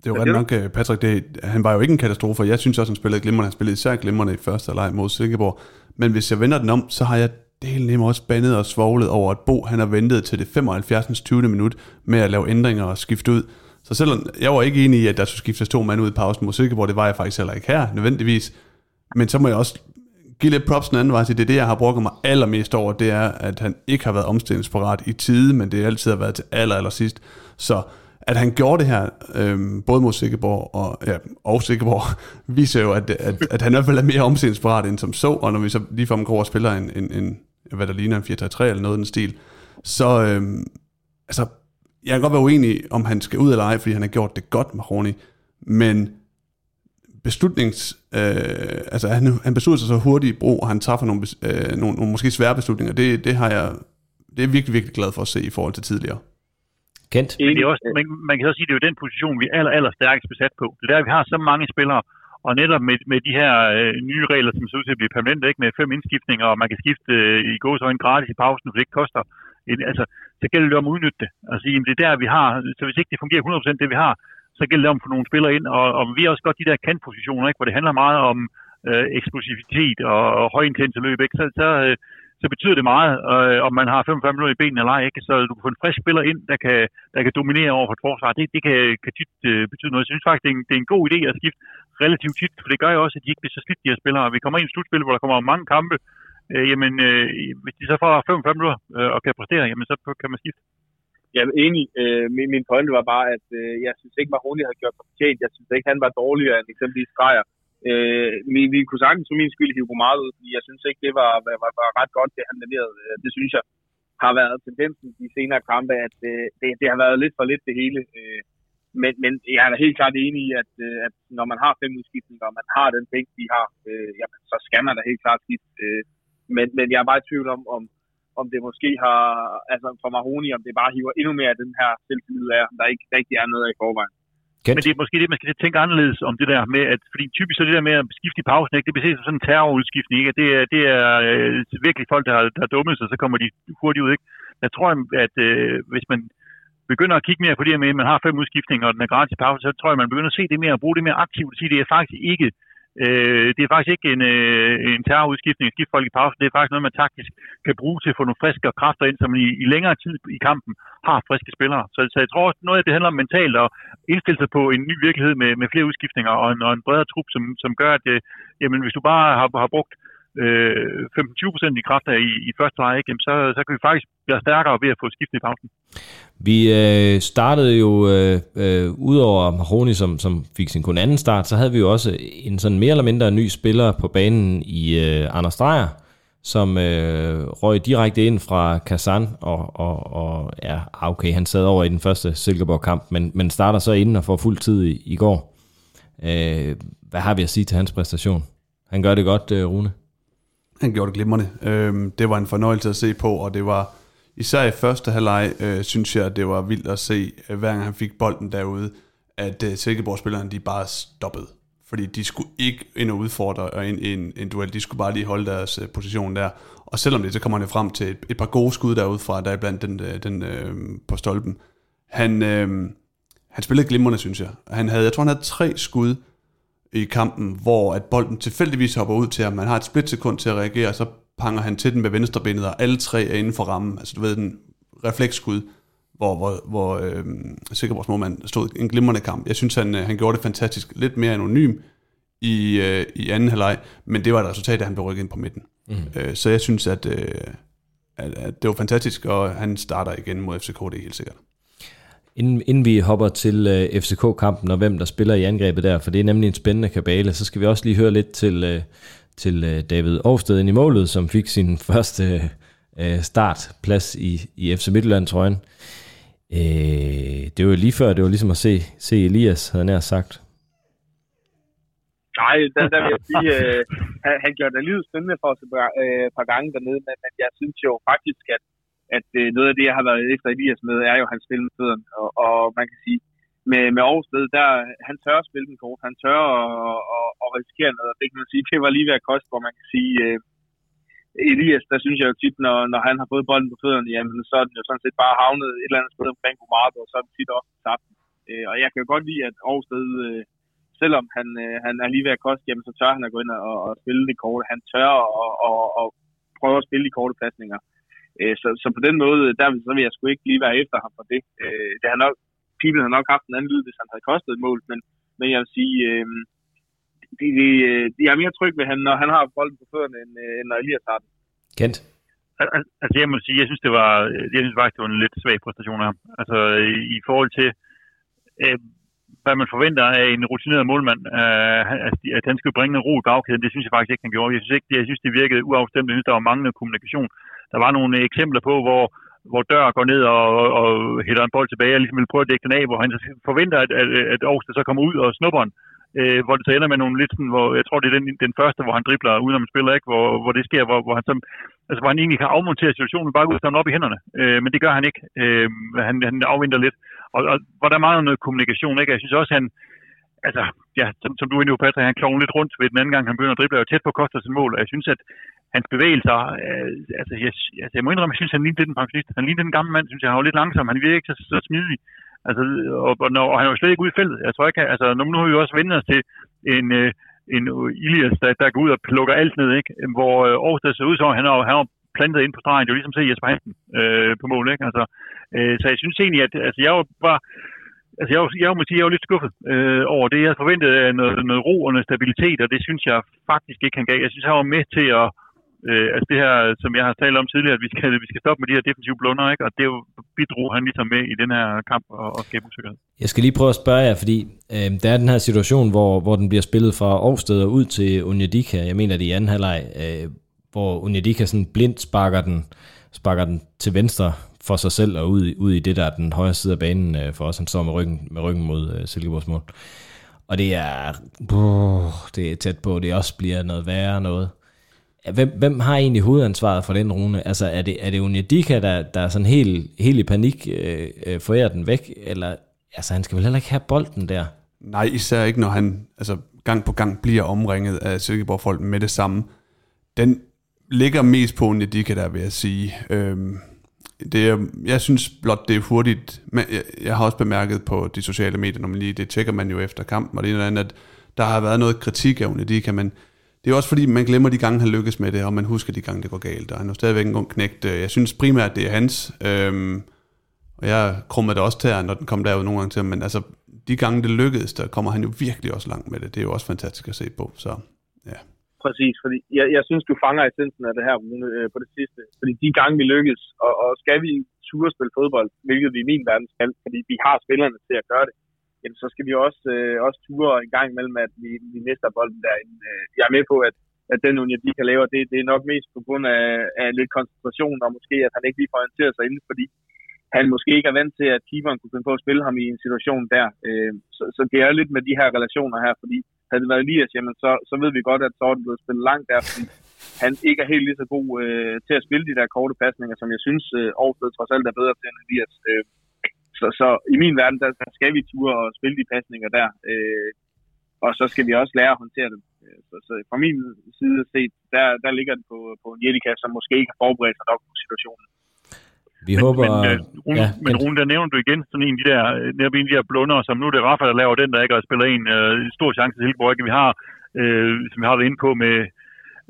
det er jo ret nok, øh, Patrick, det, han var jo ikke en katastrofe. Jeg synes også, han spillede glimrende. Han spillede især glimrende i første leg mod Silkeborg. Men hvis jeg vender den om, så har jeg delen nemlig også bandet og svoglet over, at Bo han har ventet til det 75. 20. minut med at lave ændringer og skifte ud. Så selvom jeg var ikke enig i, at der skulle skiftes to mand ud i pausen mod Silkeborg, det var jeg faktisk heller ikke her, nødvendigvis. Men så må jeg også give lidt props den anden vej til, det er det, jeg har brugt mig allermest over, det er, at han ikke har været omstillingsparat i tide, men det altid har været til aller, aller sidst. Så at han gjorde det her, øh, både mod Sikkeborg og, ja, og Sikkeborg, viser jo, at, at, at han i hvert fald er mere omstillingsparat end som så, og når vi så lige får går og spiller en, en, en, hvad der ligner en 4-3-3 eller noget i den stil, så øh, altså, jeg kan godt være uenig om han skal ud eller ej, fordi han har gjort det godt med Horny, men beslutnings, øh, altså han, han beslutter sig så hurtigt i brug, og han træffer nogle, øh, nogle, nogle måske svære beslutninger, det, det har jeg, det er virkelig, virkelig glad for at se i forhold til tidligere. Kent? Men det er også, man, man kan så sige, at det er jo den position, vi er aller, aller stærkest besat på. Det er der, vi har så mange spillere, og netop med, med de her øh, nye regler, som ser ud til at blive permanente, ikke med fem indskiftninger, og man kan skifte øh, i gåsøjne gratis i pausen, for det ikke koster. En, altså, så gælder det om at udnytte det. Altså, jamen, det er der, vi har. Så hvis ikke det fungerer 100% det, vi har, så gælder det om at få nogle spillere ind. Og, og vi har også godt de der kantpositioner, ikke, hvor det handler meget om øh, eksplosivitet og, og højintense løb. Ikke? Så, så, øh, så betyder det meget, øh, om man har 45 minutter i benene eller ej. Ikke? Så du kan få en frisk spiller ind, der kan, der kan dominere over for et forsvar. Det, det kan, kan tit øh, betyde noget. Jeg synes faktisk, det er, en, det er en god idé at skifte relativt tit, for det gør jo også, at de ikke bliver så slidt, de her spillere. Vi kommer ind i slutspil, hvor der kommer mange kampe. Øh, jamen, øh, hvis de så får 45 minutter øh, og kan præstere, jamen, så kan man skifte. Jeg er enig. Øh, min, min pointe var bare, at øh, jeg synes ikke, Mahoney har gjort sig fortjent. Jeg synes ikke, han var dårligere end eksempelvis Grejer. Øh, vi, vi kunne sagtens for min skyld hive på meget ud, fordi jeg synes ikke, det var, var, var ret godt, det han leverede. Øh, det synes jeg har været tendensen i senere kampe, at øh, det, det har været lidt for lidt det hele. Øh, men, men jeg er da helt klart enig i, at, øh, at når man har fem udskiftninger, og man har den bænk, vi har, øh, jamen, så skal man da helt klart skifte. Øh, men, men jeg er bare i tvivl om, om, om det måske har, altså for Mahoney, om det bare hiver endnu mere af den her selvtillid af, der ikke rigtig er noget af i forvejen. Kent. Men det er måske det, man skal tænke anderledes om det der med, at fordi typisk så det der med at skifte i pausen, ikke, det bliver set som sådan en terrorudskiftning, ikke? Det er, det er øh, virkelig folk, der har, der har dummet sig, så kommer de hurtigt ud, ikke? Jeg tror, at øh, hvis man begynder at kigge mere på det her med, at man har fem udskiftninger, og den er gratis pause, så tror jeg, man begynder at se det mere og bruge det mere aktivt og sige, det er faktisk ikke Øh, det er faktisk ikke en, øh, en terrorudskiftning at skifte folk i pausen. Det er faktisk noget, man taktisk kan bruge til at få nogle friske kræfter ind, som i, i længere tid i kampen har friske spillere. Så, så jeg tror også, noget af det handler om mentalt at indstille sig på en ny virkelighed med, med flere udskiftninger og en, og en bredere trup, som, som gør, at øh, jamen, hvis du bare har, har brugt øh, Øh, 15-20% i kraft af i, i første leg, så, så kan vi faktisk blive stærkere ved at få skiftet i pausen. Vi øh, startede jo, øh, øh, udover Mahoney, som, som fik sin kun anden start, så havde vi jo også en sådan mere eller mindre ny spiller på banen i øh, Anders Dreyer, som øh, røg direkte ind fra Kazan, og, og, og ja, ah, okay, han sad over i den første Silkeborg-kamp, men, men starter så inden og får fuld tid i, i går. Øh, hvad har vi at sige til hans præstation? Han gør det godt, øh, Rune. Han gjorde det glimrende. Øh, det var en fornøjelse at se på, og det var især i første halvleg, øh, synes jeg, det var vildt at se, øh, hver gang han fik bolden derude, at øh, Silkeborg-spillerne, de bare stoppede. fordi de skulle ikke ind og udfordre øh, og en, en, en duel, de skulle bare lige holde deres øh, position der. Og selvom det, så kommer han jo frem til et, et par gode skud derudfra, der er blandt den, øh, den øh, på stolpen. Han, øh, han spillede glimrende, synes jeg. Han havde, jeg tror, han havde tre skud i kampen, hvor at bolden tilfældigvis hopper ud til ham. Man har et splitsekund til at reagere, og så panger han til den med venstrebenet, og alle tre er inden for rammen. Altså du ved, den refleksskud, hvor, hvor, hvor øh, Sikkerborgs målmand stod en glimrende kamp. Jeg synes, han, øh, han gjorde det fantastisk. Lidt mere anonym i, øh, i anden halvleg, men det var et resultat, at han blev rykket ind på midten. Mm. Øh, så jeg synes, at, øh, at, at det var fantastisk, og han starter igen mod FCK, det er helt sikkert. Inden, inden vi hopper til øh, FCK-kampen og hvem der spiller i angrebet der, for det er nemlig en spændende kabale, så skal vi også lige høre lidt til, øh, til øh, David Aarhusted i målet, som fik sin første øh, øh startplads i, i FC Midtjylland-trøjen. Øh, det var lige før, det var ligesom at se, se Elias, havde nær sagt. Nej, der, der vil jeg sige, øh, han, han gjorde det livet spændende for os et par, øh, par gange dernede, men, men jeg synes jo faktisk, at, at øh, noget af det, jeg har været efter Elias med, er jo hans spil med fødderne, og, og man kan sige, med, med Aarhus der, han tør at spille den kort, han tør at, at, at risikere noget, det kan man sige, det var lige ved at koste, hvor man kan sige, øh, Elias, der synes jeg jo tit, når, når han har fået bolden på fødderne, jamen, så er den jo sådan set bare havnet et eller andet sted omkring Gumardo, og så er det tit også tabt. Øh, og jeg kan jo godt lide, at Aarhus øh, selvom han, øh, han er lige ved at koste, jamen, så tør han at gå ind og, og spille det kort. Han tør at, og, og prøve at spille de korte pasninger. Øh, så, så på den måde, der så vil jeg sgu ikke lige være efter ham for det. Øh, det har nok, Pibel har nok haft en anden lyd, hvis han havde kostet et mål, men, men jeg vil sige, øh, det, det, det, jeg er mere tryg ved han, når han har bolden på fødderne, end, øh, end når Elias har den. Kent? Altså jeg må sige, jeg synes det var, jeg synes faktisk det var en lidt svag præstation af ham. Altså i forhold til, øh, hvad man forventer af en rutineret målmand, øh, at han skulle bringe en ro i bagkæden, det synes jeg faktisk ikke, han gjorde. Jeg synes, ikke, jeg synes det virkede uafstemt. Jeg synes, der var manglende kommunikation. Der var nogle eksempler på, hvor, hvor dør går ned og, og hætter en bold tilbage og ligesom vil prøve at dække den af, hvor han forventer, at, at, at Aarhus så kommer ud og snupper den øh, hvor det så ender med nogle lidt sådan, hvor jeg tror, det er den, den første, hvor han dribler udenom spiller, ikke? Hvor, hvor det sker, hvor, hvor han som, altså, hvor han egentlig kan afmontere situationen bare ud og op i hænderne. Øh, men det gør han ikke. Øh, han, han afventer lidt. Og, og, hvor der er meget noget kommunikation, ikke? Jeg synes også, han, altså, ja, som, som du er inde på, Patrick, han klovner lidt rundt ved den anden gang, han begynder at drible, og tæt på Koster sin mål, og jeg synes, at hans bevægelser, øh, altså, jeg, altså, jeg må indrømme, jeg synes, han ligner lidt en pensionist. Han ligner den gamle mand, synes jeg, han var lidt langsom, han virker ikke så, så smidig. Altså, og, og, og han var slet ikke ude i feltet. Jeg tror ikke, altså, nu, nu har vi jo også vendt os til en, øh, en Ilias, der, der går ud og plukker alt ned, ikke? Hvor øh, Aarhus ser ud som, han har, han har plantet ind på stregen. Det er jo ligesom se Jesper Hansen øh, på mål, ikke? Altså, øh, så jeg synes egentlig, at altså, jeg var Altså, jeg, jeg må sige, jeg var lidt skuffet øh, over det. Jeg forventede noget, noget ro og noget stabilitet, og det synes jeg faktisk ikke, han gav. Jeg synes, han var med til at, øh, altså det her, som jeg har talt om tidligere, at vi skal, vi skal stoppe med de her defensive blunder, ikke? og det bidrog han ligesom med i den her kamp og, og skabe usikkerhed. Jeg skal lige prøve at spørge jer, fordi øh, der er den her situation, hvor, hvor den bliver spillet fra Aarhusted og ud til Unjedika, jeg mener det i anden halvleg, øh, hvor Unjedika sådan blindt sparker den, sparker den til venstre for sig selv og ud, ud i det der den højre side af banen øh, for os. Han står med ryggen, med ryggen mod øh, Silkeborgs mål. Og det er, uh, det er tæt på, det også bliver noget værre noget. Hvem, hvem har egentlig hovedansvaret for den rune? Altså er det, er det Unidika, der, der er sådan helt, helt i panik øh, øh, forærer den væk? Eller, altså han skal vel heller ikke have bolden der? Nej, især ikke, når han altså, gang på gang bliver omringet af Silkeborg-folk med det samme. Den ligger mest på Unidika, der, vil jeg sige. Øhm, det er, jeg synes blot, det er hurtigt. Men jeg, jeg har også bemærket på de sociale medier, når man lige, det tjekker man jo efter kampen, og det er andet, at der har været noget kritik af kan men det er også fordi, man glemmer de gange, han lykkes med det, og man husker de gange, det går galt. Og han er stadigvæk en ung knægt. Øh, jeg synes primært, det er hans. Øhm, og jeg krummer det også til, når den kom derud nogle gange til. Men altså, de gange, det lykkedes, der kommer han jo virkelig også langt med det. Det er jo også fantastisk at se på. Så. Præcis, fordi jeg, jeg synes, du fanger essensen af det her Rune, øh, på det sidste. Fordi de gange, vi lykkes, og, og skal vi turde spille fodbold, hvilket vi i min verden skal, fordi vi har spillerne til at gøre det, jamen, så skal vi også, øh, også ture en gang imellem, at vi, vi mister bolden der. Øh, jeg er med på, at, at den unge, de kan lave, det, det er nok mest på grund af, af lidt koncentration, og måske, at han ikke lige får orienteret sig inden, fordi han måske ikke er vant til, at keeperen kunne finde på at spille ham i en situation der. Øh, så, så det er lidt med de her relationer her, fordi havde det været Elias, jamen, så, så ved vi godt, at så er den blevet spillet langt der, fordi han ikke er helt lige så god øh, til at spille de der korte pasninger, som jeg synes, øh, Aarhus trods alt er bedre til end Elias. Øh, så, så i min verden, der, der skal vi ture og spille de pasninger der. Øh, og så skal vi også lære at håndtere dem. Øh, så, så fra min side set, der, der ligger det på, på en Jelika, som måske ikke har forberedt sig nok på situationen. Vi men, håber... Men, uh, Rune, ja, men Rune, der nævner du igen sådan en af de der, netop en af de der blunder, som nu det er Rafa, der laver den, der ikke har spillet en uh, stor chance til Hilborg. Vi har, uh, som vi har været inde på med,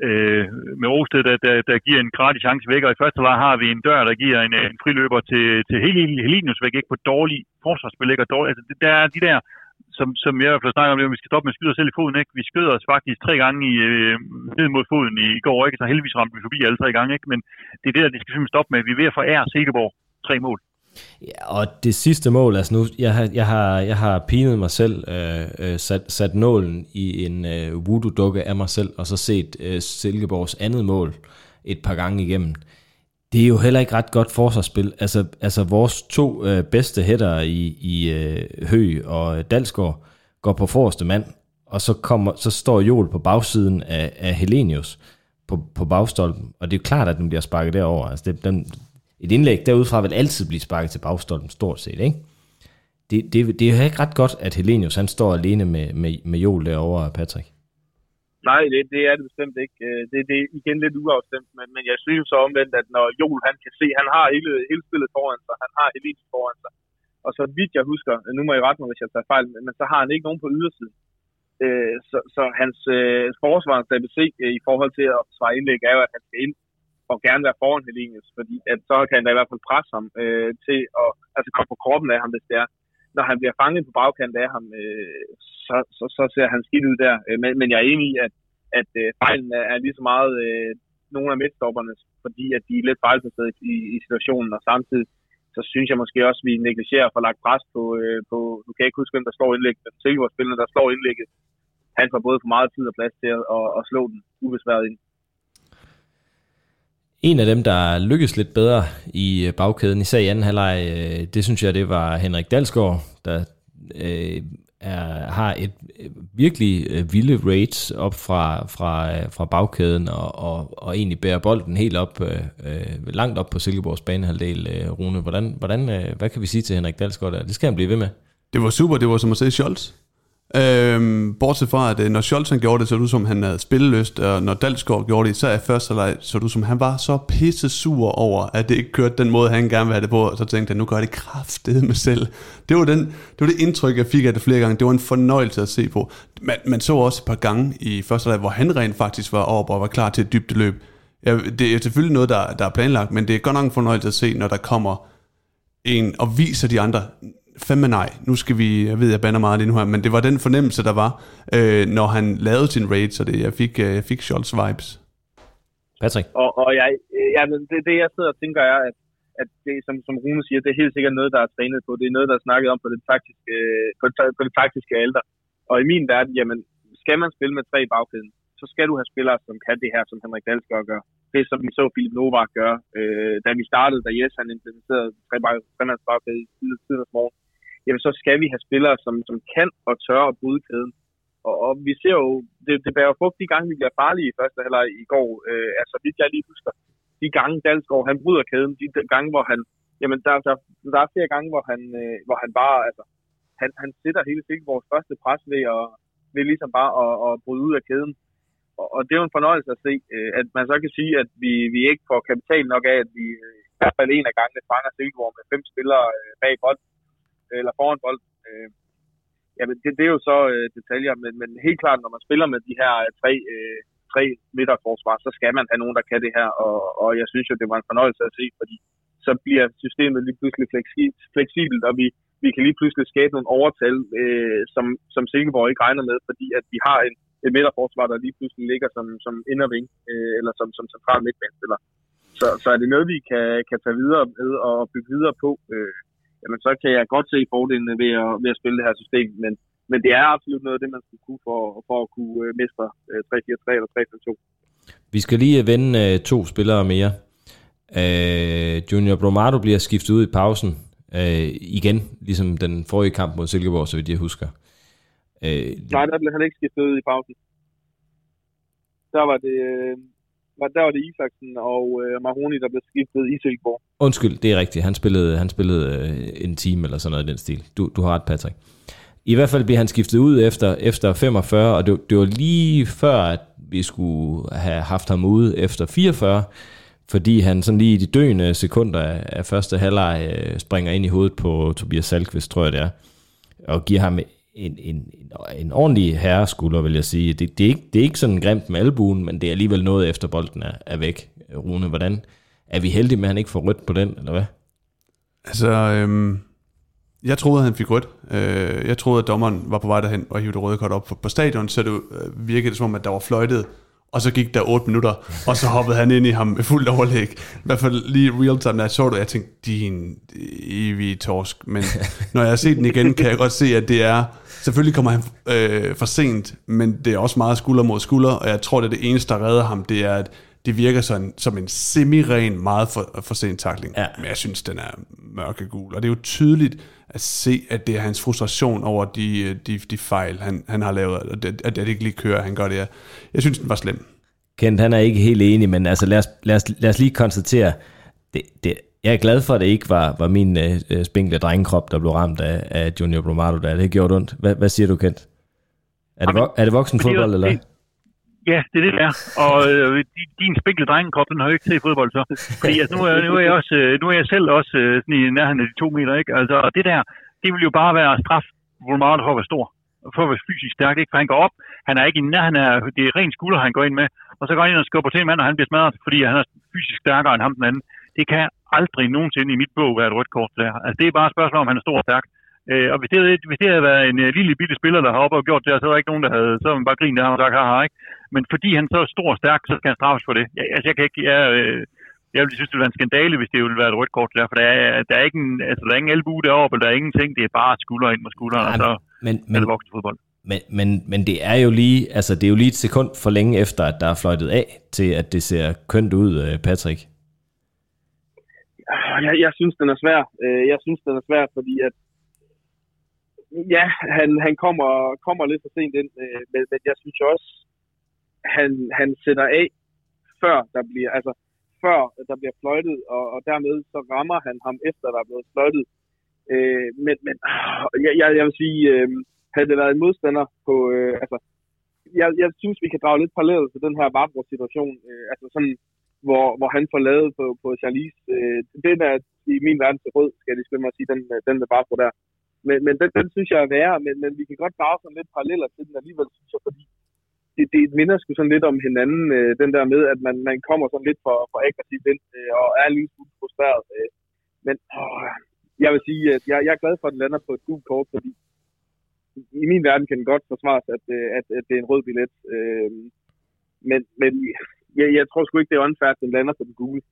uh, med Osted, der, der, der, giver en gratis chance væk, og i første leg har vi en dør, der giver en, en friløber til, til Helinius væk, ikke på dårlig forsvarsspil, ikke? Og dårlig, altså, der er de der som, som jeg i hvert fald snakker om, at vi skal stoppe med at skyde os selv i foden. Ikke? Vi skød os faktisk tre gange i, øh, ned mod foden i, i går, ikke? så heldigvis ramte vi forbi alle tre gange. Ikke? Men det er det, der de skal simpelthen stoppe med. Vi er ved at forære Silkeborg tre mål. Ja, og det sidste mål, altså nu, jeg har, jeg har, jeg har pinet mig selv, øh, øh, sat, sat nålen i en øh, voodoo-dukke af mig selv, og så set øh, Silkeborgs andet mål et par gange igennem. Det er jo heller ikke ret godt forsvarsspil. Altså, altså vores to øh, bedste hætter i, i øh, Hø og Dalsgaard går på forreste mand, og så, kommer, så står Jol på bagsiden af, af Helenius på, på bagstolpen, og det er jo klart, at den bliver sparket derover. Altså det, den, et indlæg derudfra vil altid blive sparket til bagstolpen, stort set, ikke? Det, det, det er jo ikke ret godt, at Helenius han står alene med, med, med Jol derovre, Patrick. Nej, det, det er det bestemt ikke. Øh, det, det er igen lidt uafstemt, men, men jeg synes så omvendt, at når Joel han kan se, han har hele, hele spillet foran sig, han har Helene foran sig, og så vidt jeg husker, nu må jeg rette mig, hvis jeg tager fejl, men så har han ikke nogen på ydersiden. Øh, så, så hans øh, forsvarens ABC øh, i forhold til at svare indlæg er jo, at han skal ind og gerne være foran Helenius, fordi at så kan han da i hvert fald presse ham øh, til at altså komme på kroppen af ham, hvis det er. Når han bliver fanget på bagkanten af ham, øh, så, så, så ser han skidt ud der. Øh, men, men jeg er enig i, at, at øh, fejlen er, er lige så meget øh, nogle af midtstopperne, fordi at de er lidt fejlplaceret i, i situationen, og samtidig så synes jeg måske også, at vi negligerer for lagt pres på, øh, på nu kan jeg ikke huske, hvem der slår indlægget, men Silkeborg-spillerne, der slår indlægget. Han får både for meget tid og plads til at, at, at slå den ubesværet ind. En af dem, der lykkedes lidt bedre i øh, bagkæden, især i anden halvleg, øh, det synes jeg, det var Henrik Dalsgaard, der øh, er, har et øh, virkelig øh, vilde rates op fra, fra, øh, fra bagkæden, og, og, og egentlig bærer bolden helt op, øh, langt op på Silkeborgs banehalvdel, øh, Rune. Hvordan, hvordan, øh, hvad kan vi sige til Henrik Dalsgaard der? Det skal han blive ved med. Det var super, det var som at se Scholz. Øhm, bortset fra, at øh, når Scholzen gjorde det, så du som han havde spilleløst, og når Dalsgaard gjorde det, så er første leg, så du som han var så pisse sur over, at det ikke kørte den måde, han gerne ville have det på, og så tænkte han, nu gør det kraftedet med selv. Det var, den, det var det indtryk, jeg fik af det flere gange. Det var en fornøjelse at se på. Man, man så også et par gange i første leg, hvor han rent faktisk var op og var klar til et dybt løb. Ja, det er selvfølgelig noget, der, der er planlagt, men det er godt nok en fornøjelse at se, når der kommer en og viser de andre, fandme nej, nu skal vi, jeg ved, jeg banner meget lige nu her, men det var den fornemmelse, der var, øh, når han lavede sin raid, så det, jeg fik, øh, jeg fik Scholz vibes. Patrick? Og, og jeg, ja, det, det, jeg sidder og tænker er, at, at det, som, som Rune siger, det er helt sikkert noget, der er trænet på. Det er noget, der er snakket om på det taktiske, på det, på det taktiske alder. Og i min verden, jamen, skal man spille med tre i bagkæden, så skal du have spillere, som kan det her, som Henrik Dalsgaard gør. Det, som vi så Philip Novak gøre, øh, da vi startede, da Jes han implementerede tre bagkæde i tiden af morgen jamen så skal vi have spillere, som, som kan og tør at bryde kæden. Og, og vi ser jo, det, det bærer frugt de gange, vi bliver farlige i første halvleg i går. Øh, altså, hvis jeg lige husker, de gange Dalsgaard, han bryder kæden, de, gange, hvor han, jamen der, der, der er flere gange, hvor han, øh, hvor han bare, altså, han, han sætter hele tiden vores første pres ved og, ved ligesom bare at, at bryde ud af kæden. Og, og det er jo en fornøjelse at se, øh, at man så kan sige, at vi, vi ikke får kapital nok af, at vi øh, i hvert fald en af gangene fanger Silkeborg med fem spillere øh, bag bolden eller foran bold. Øh, jamen, det, det er jo så øh, detaljer, men, men helt klart, når man spiller med de her øh, tre, øh, tre midterforsvar, så skal man have nogen, der kan det her, og, og jeg synes jo, det var en fornøjelse at se, fordi så bliver systemet lige pludselig fleksibelt, og vi, vi kan lige pludselig skabe nogle overtal, øh, som, som Silkeborg ikke regner med, fordi at vi har en, et midterforsvar, der lige pludselig ligger som, som inderving, øh, eller som, som central midtbanespiller. Så, så er det noget, vi kan, kan tage videre med og bygge videre på. Øh, jamen så kan jeg godt se fordelene ved at, ved at spille det her system, men, men det er absolut noget af det, man skal kunne for, for at kunne øh, mestre 3-4-3 øh, eller 3-5-2. Vi skal lige vende øh, to spillere mere. Uh, Junior Bromado bliver skiftet ud i pausen uh, igen, ligesom den forrige kamp mod Silkeborg, så vidt jeg husker. Uh, Nej, der blev han ikke skiftet ud i pausen. Der var det, var, der var det Isaksen og øh, Maroni, der blev skiftet i Silkeborg. Undskyld, det er rigtigt. Han spillede, han spillede øh, en time eller sådan noget i den stil. Du, du har ret, Patrick. I hvert fald bliver han skiftet ud efter, efter 45, og det, det var lige før, at vi skulle have haft ham ude efter 44, fordi han sådan lige i de døende sekunder af første halvleg øh, springer ind i hovedet på Tobias Salkvist, tror jeg det er, og giver ham en, en, en ordentlig herreskulder, vil jeg sige. Det, det, er ikke, det er ikke sådan grimt med albuen, men det er alligevel noget efter bolden er, er væk. Rune, hvordan er vi heldige med, at han ikke får rødt på den, eller hvad? Altså, øhm, jeg troede, at han fik rødt. Øh, jeg troede, at dommeren var på vej derhen og hivede det røde kort op på, på stadion, så det øh, virkede som om, at der var fløjtet og så gik der 8 minutter, og så hoppede han ind i ham med fuldt overlæg. I hvert fald lige real time, der så det, jeg tænkte, din evige torsk. Men når jeg har set den igen, kan jeg godt se, at det er, selvfølgelig kommer han øh, for sent, men det er også meget skulder mod skulder, og jeg tror, det er det eneste, der redder ham, det er, at det virker sådan, som en semi-ren, meget for, for sent takling. Ja. Men jeg synes, den er mørkegul, og det er jo tydeligt, at se, at det er hans frustration over de, de, de fejl, han, han har lavet, og det, at det ikke lige kører, han gør det. Jeg synes, den var slem. Kent, han er ikke helt enig, men altså lad os, lad os, lad os lige konstatere, det, det, jeg er glad for, at det ikke var, var min øh, spinkle drengekrop, der blev ramt af, af Junior Bromado, der det gjort ondt. Hvad, hvad siger du, Kent? Er det, er det voksen fodbold, eller? Ja, det er det, der. Og øh, din spinkle drengekrop, den har jo ikke set fodbold så. Fordi altså, nu, er, nu, er jeg også, øh, nu er jeg selv også øh, sådan i nærheden af de to meter, ikke? Altså, og det der, det vil jo bare være straf, hvor meget for at være stor. For at være fysisk stærk, ikke? For han går op, han er ikke i nærheden af, det er ren skulder, han går ind med. Og så går han ind og skubber til en mand, og han bliver smadret, fordi han er fysisk stærkere end ham den anden. Det kan aldrig nogensinde i mit bog være et rødt kort der. Altså, det er bare et spørgsmål om, han er stor og stærk. Øh, og hvis det, havde, hvis det havde været en uh, lille bitte spiller, der har op og gjort det, så var der ikke nogen, der havde, så man bare grinet af ham og sagt, haha, ikke? Men fordi han så er stor og stærk, så skal han straffes for det. Jeg, altså, jeg kan ikke, jeg, øh, jeg ville synes, det ville være en skandale, hvis det ville være et rødt kort der, for der er, der er, ikke en, altså, der er ingen albue deroppe, eller der er ingenting, det er bare skulder ind med skulderen, og så men, men, er det vokset fodbold. Men, men, men det er jo lige, altså det er jo lige et sekund for længe efter, at der er fløjtet af, til at det ser kønt ud, øh, Patrick. Jeg, jeg synes, den er svær. Øh, jeg synes, den er svær, fordi at ja, han, han kommer, kommer lidt for sent ind, øh, men, men jeg synes også, han, han sætter af, før der bliver, altså, før der bliver fløjtet, og, og dermed så rammer han ham efter, der er blevet fløjtet. Øh, men men jeg, jeg, jeg vil sige, øh, havde det været en modstander på, øh, altså, jeg, jeg synes, vi kan drage lidt parallelt til den her Vavro-situation, øh, altså sådan, hvor, hvor han får lavet på, på Charlize. Øh, den er i min verden til rød, skal jeg lige sige, den, den med Vavro der. Men, men den, den synes jeg er værre, men, men vi kan godt drage sådan lidt paralleller til den alligevel, synes jeg, fordi det, det minder sgu sådan lidt om hinanden, øh, den der med, at man, man kommer sådan lidt for, for aggressivt ind øh, og er lige smule frustreret. Øh. Men åh, jeg vil sige, at jeg, jeg er glad for, at den lander på et gult kort, fordi i min verden kan den godt forsvares, at, øh, at, at det er en rød billet. Øh, men men jeg, jeg tror sgu ikke, det er unfair, at den lander på den gule.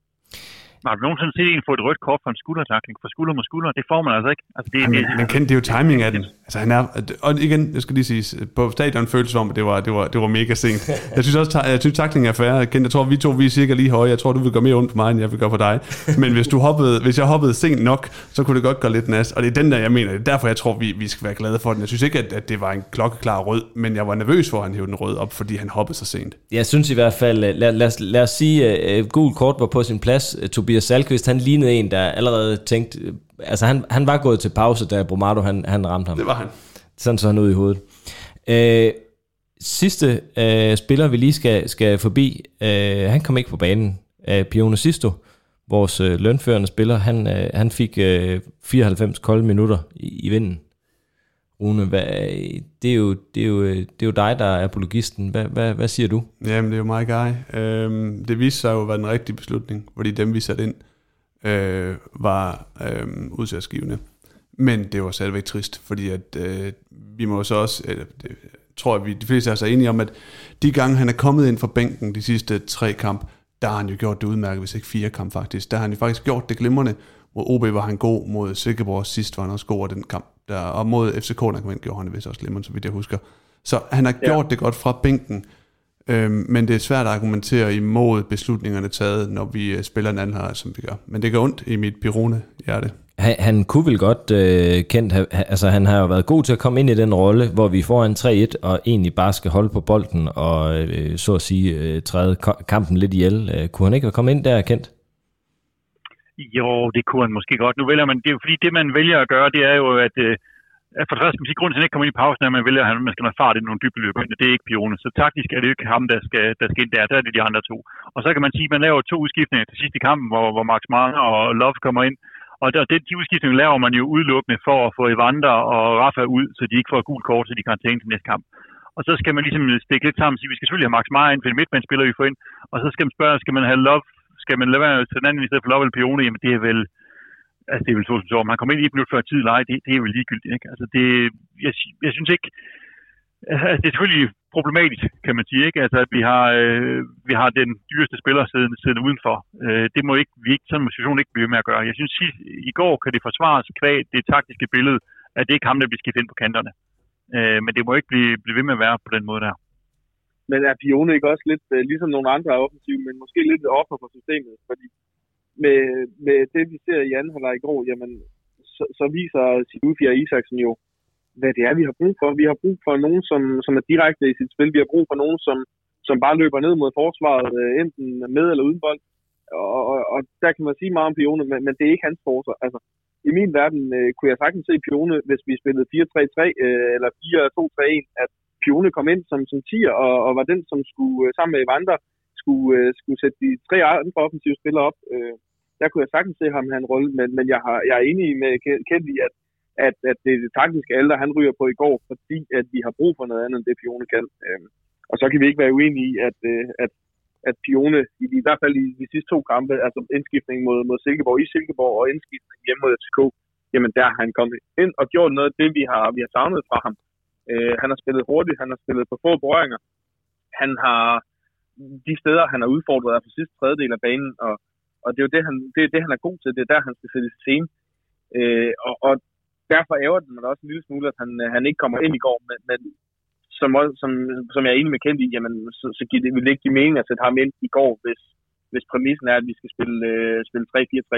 Har du nogensinde set en få et rødt kort for en skuldertakling? For skulder mod skulder, det får man altså ikke. Altså, det, Jamen, det, man kender det jo timing af den. Altså, han er, og igen, jeg skal lige sige, på stadion føles som, at det var, det var, det var mega sent. Jeg synes også, jeg synes taklingen er færre. Jeg tror, vi to vi er cirka lige høje. Jeg tror, du vil gøre mere ondt på mig, end jeg vil gøre på dig. Men hvis, du hoppede, hvis jeg hoppede sent nok, så kunne det godt gøre lidt nas. Og det er den der, jeg mener. Det er derfor, jeg tror, vi, vi skal være glade for den. Jeg synes ikke, at, at det var en klokkeklar rød, men jeg var nervøs for, at han hævde den rød op, fordi han hoppede så sent. Jeg synes i hvert fald, lad, lad, lad, lad os sige, at uh, gul kort var på sin plads. Tobias Salkvist, han lignede en, der allerede tænkte, altså han, han var gået til pause, da Bromado han, han ramte ham. Det var han. Sådan så han ud i hovedet. Øh, sidste øh, spiller, vi lige skal, skal forbi, øh, han kom ikke på banen. Øh, Pione Sisto, vores øh, lønførende spiller, han, øh, han fik øh, 94 kolde minutter i, i vinden. Rune, hvad, det, er jo, det, er jo, det er jo dig, der er apologisten. Hvad, hvad, hvad siger du? Jamen, det er jo mig, Guy. Øhm, det viste sig jo at være den rigtige beslutning, fordi dem, vi satte ind, øh, var øh, udsatsgivende. Men det var stadigvæk trist, fordi at øh, vi må så også, eller, det, tror jeg, vi de fleste af er enige om, at de gange han er kommet ind fra bænken de sidste tre kamp, der har han jo gjort det udmærket, hvis ikke fire kamp faktisk. Der har han jo faktisk gjort det glimrende. Mod OB var han god, mod Silkeborg sidst var han også god den kamp. Der, og mod FCK, der kom ind, gjorde han det vist også glimrende, så vidt jeg husker. Så han har ja. gjort det godt fra bænken, Øhm, men det er svært at argumentere imod beslutningerne taget, når vi øh, spiller en anden her, som vi gør. Men det gør ondt i mit pirone hjerte. Han, han kunne vel godt øh, kendt, altså han har jo været god til at komme ind i den rolle, hvor vi får en 3-1 og egentlig bare skal holde på bolden og øh, så at sige øh, træde kampen lidt ihjel. Øh, kunne han ikke have kommet ind der, kendt? Jo, det kunne han måske godt. Nu vælger man, det er jo fordi det man vælger at gøre, det er jo at øh, for det første skal man sige, grunden til, at han ikke kommer ind i pausen, er, at man vælger, at man skal have fart i nogle dybdeløb, og det er ikke Pione. Så taktisk er det jo ikke ham, der skal, der skal ind der, der er det de andre to. Og så kan man sige, at man laver to udskiftninger til sidst i kampen, hvor, hvor Max Marner og Love kommer ind, og der, det, de udskiftninger laver man jo udelukkende for at få Evander og Rafa ud, så de ikke får gul kort, så de kan tænke til næste kamp. Og så skal man ligesom stikke lidt sammen og sige, at vi skal selvfølgelig have Max Meyer ind, for det midtbanespiller, vi får ind. Og så skal man spørge, skal man have Love, skal man lade være til den anden i stedet for Love eller Pione? Jamen det er vel, altså det er vel så som så. Man kommer ind i et minut før tid leje, det, det er vel ligegyldigt. Ikke? Altså det, jeg, jeg synes ikke, altså, altså det er selvfølgelig problematisk, kan man sige, ikke? Altså, at vi har, øh, vi har den dyreste spiller siddende, siddende udenfor. Øh, det må ikke, vi ikke, sådan en situation ikke blive med at gøre. Jeg synes, i går kan det forsvares kvæg det taktiske billede, at det ikke ham, der bliver skiftet ind på kanterne. Øh, men det må ikke blive, blive ved med at være på den måde der. Men er Pione ikke også lidt, øh, ligesom nogle andre offensive, men måske lidt offer for systemet? Fordi med, med det, vi ser i anden halvleg i går, jamen, så, så viser Silufi og Isaksen jo, hvad det er, vi har brug for. Vi har brug for nogen, som, som er direkte i sit spil. Vi har brug for nogen, som, som bare løber ned mod forsvaret, øh, enten med eller uden bold. Og, og, og der kan man sige meget om Pione, men, men det er ikke hans forsvar. Altså, I min verden øh, kunne jeg sagtens se Pione, hvis vi spillede 4-3-3 øh, eller 4-2-3-1, at Pione kom ind som, som tier og, og var den, som skulle øh, sammen med Evander skulle, øh, skulle sætte de tre andre offensive spillere op. Øh, der kunne jeg sagtens se ham have en rolle, men, men jeg, har, jeg er enig med Kent i, at at, at det er det taktiske alder, han ryger på i går, fordi at vi har brug for noget andet, end det Pione kan. Øh, og så kan vi ikke være uenige i, at, øh, at, at Pione, i, i hvert fald i de sidste to kampe, altså indskiftning mod, mod Silkeborg i Silkeborg og indskiftning hjemme mod FCK, jamen der har han kommet ind og gjort noget af det, vi har, vi har savnet fra ham. Øh, han har spillet hurtigt, han har spillet på få berøringer. Han har de steder, han har udfordret, er på sidste tredjedel af banen, og, og det er jo det, han, det, er det, han er god til. Det er der, han skal sætte scene. Øh, og, og derfor ærger det mig også en lille smule, at han, øh, han ikke kommer ind i går, men, men som, som, som jeg er enig med Kent i, jamen, så, så giver det, vil det ikke give mening at sætte ham ind i går, hvis, hvis præmissen er, at vi skal spille, øh, spille 3-4-3.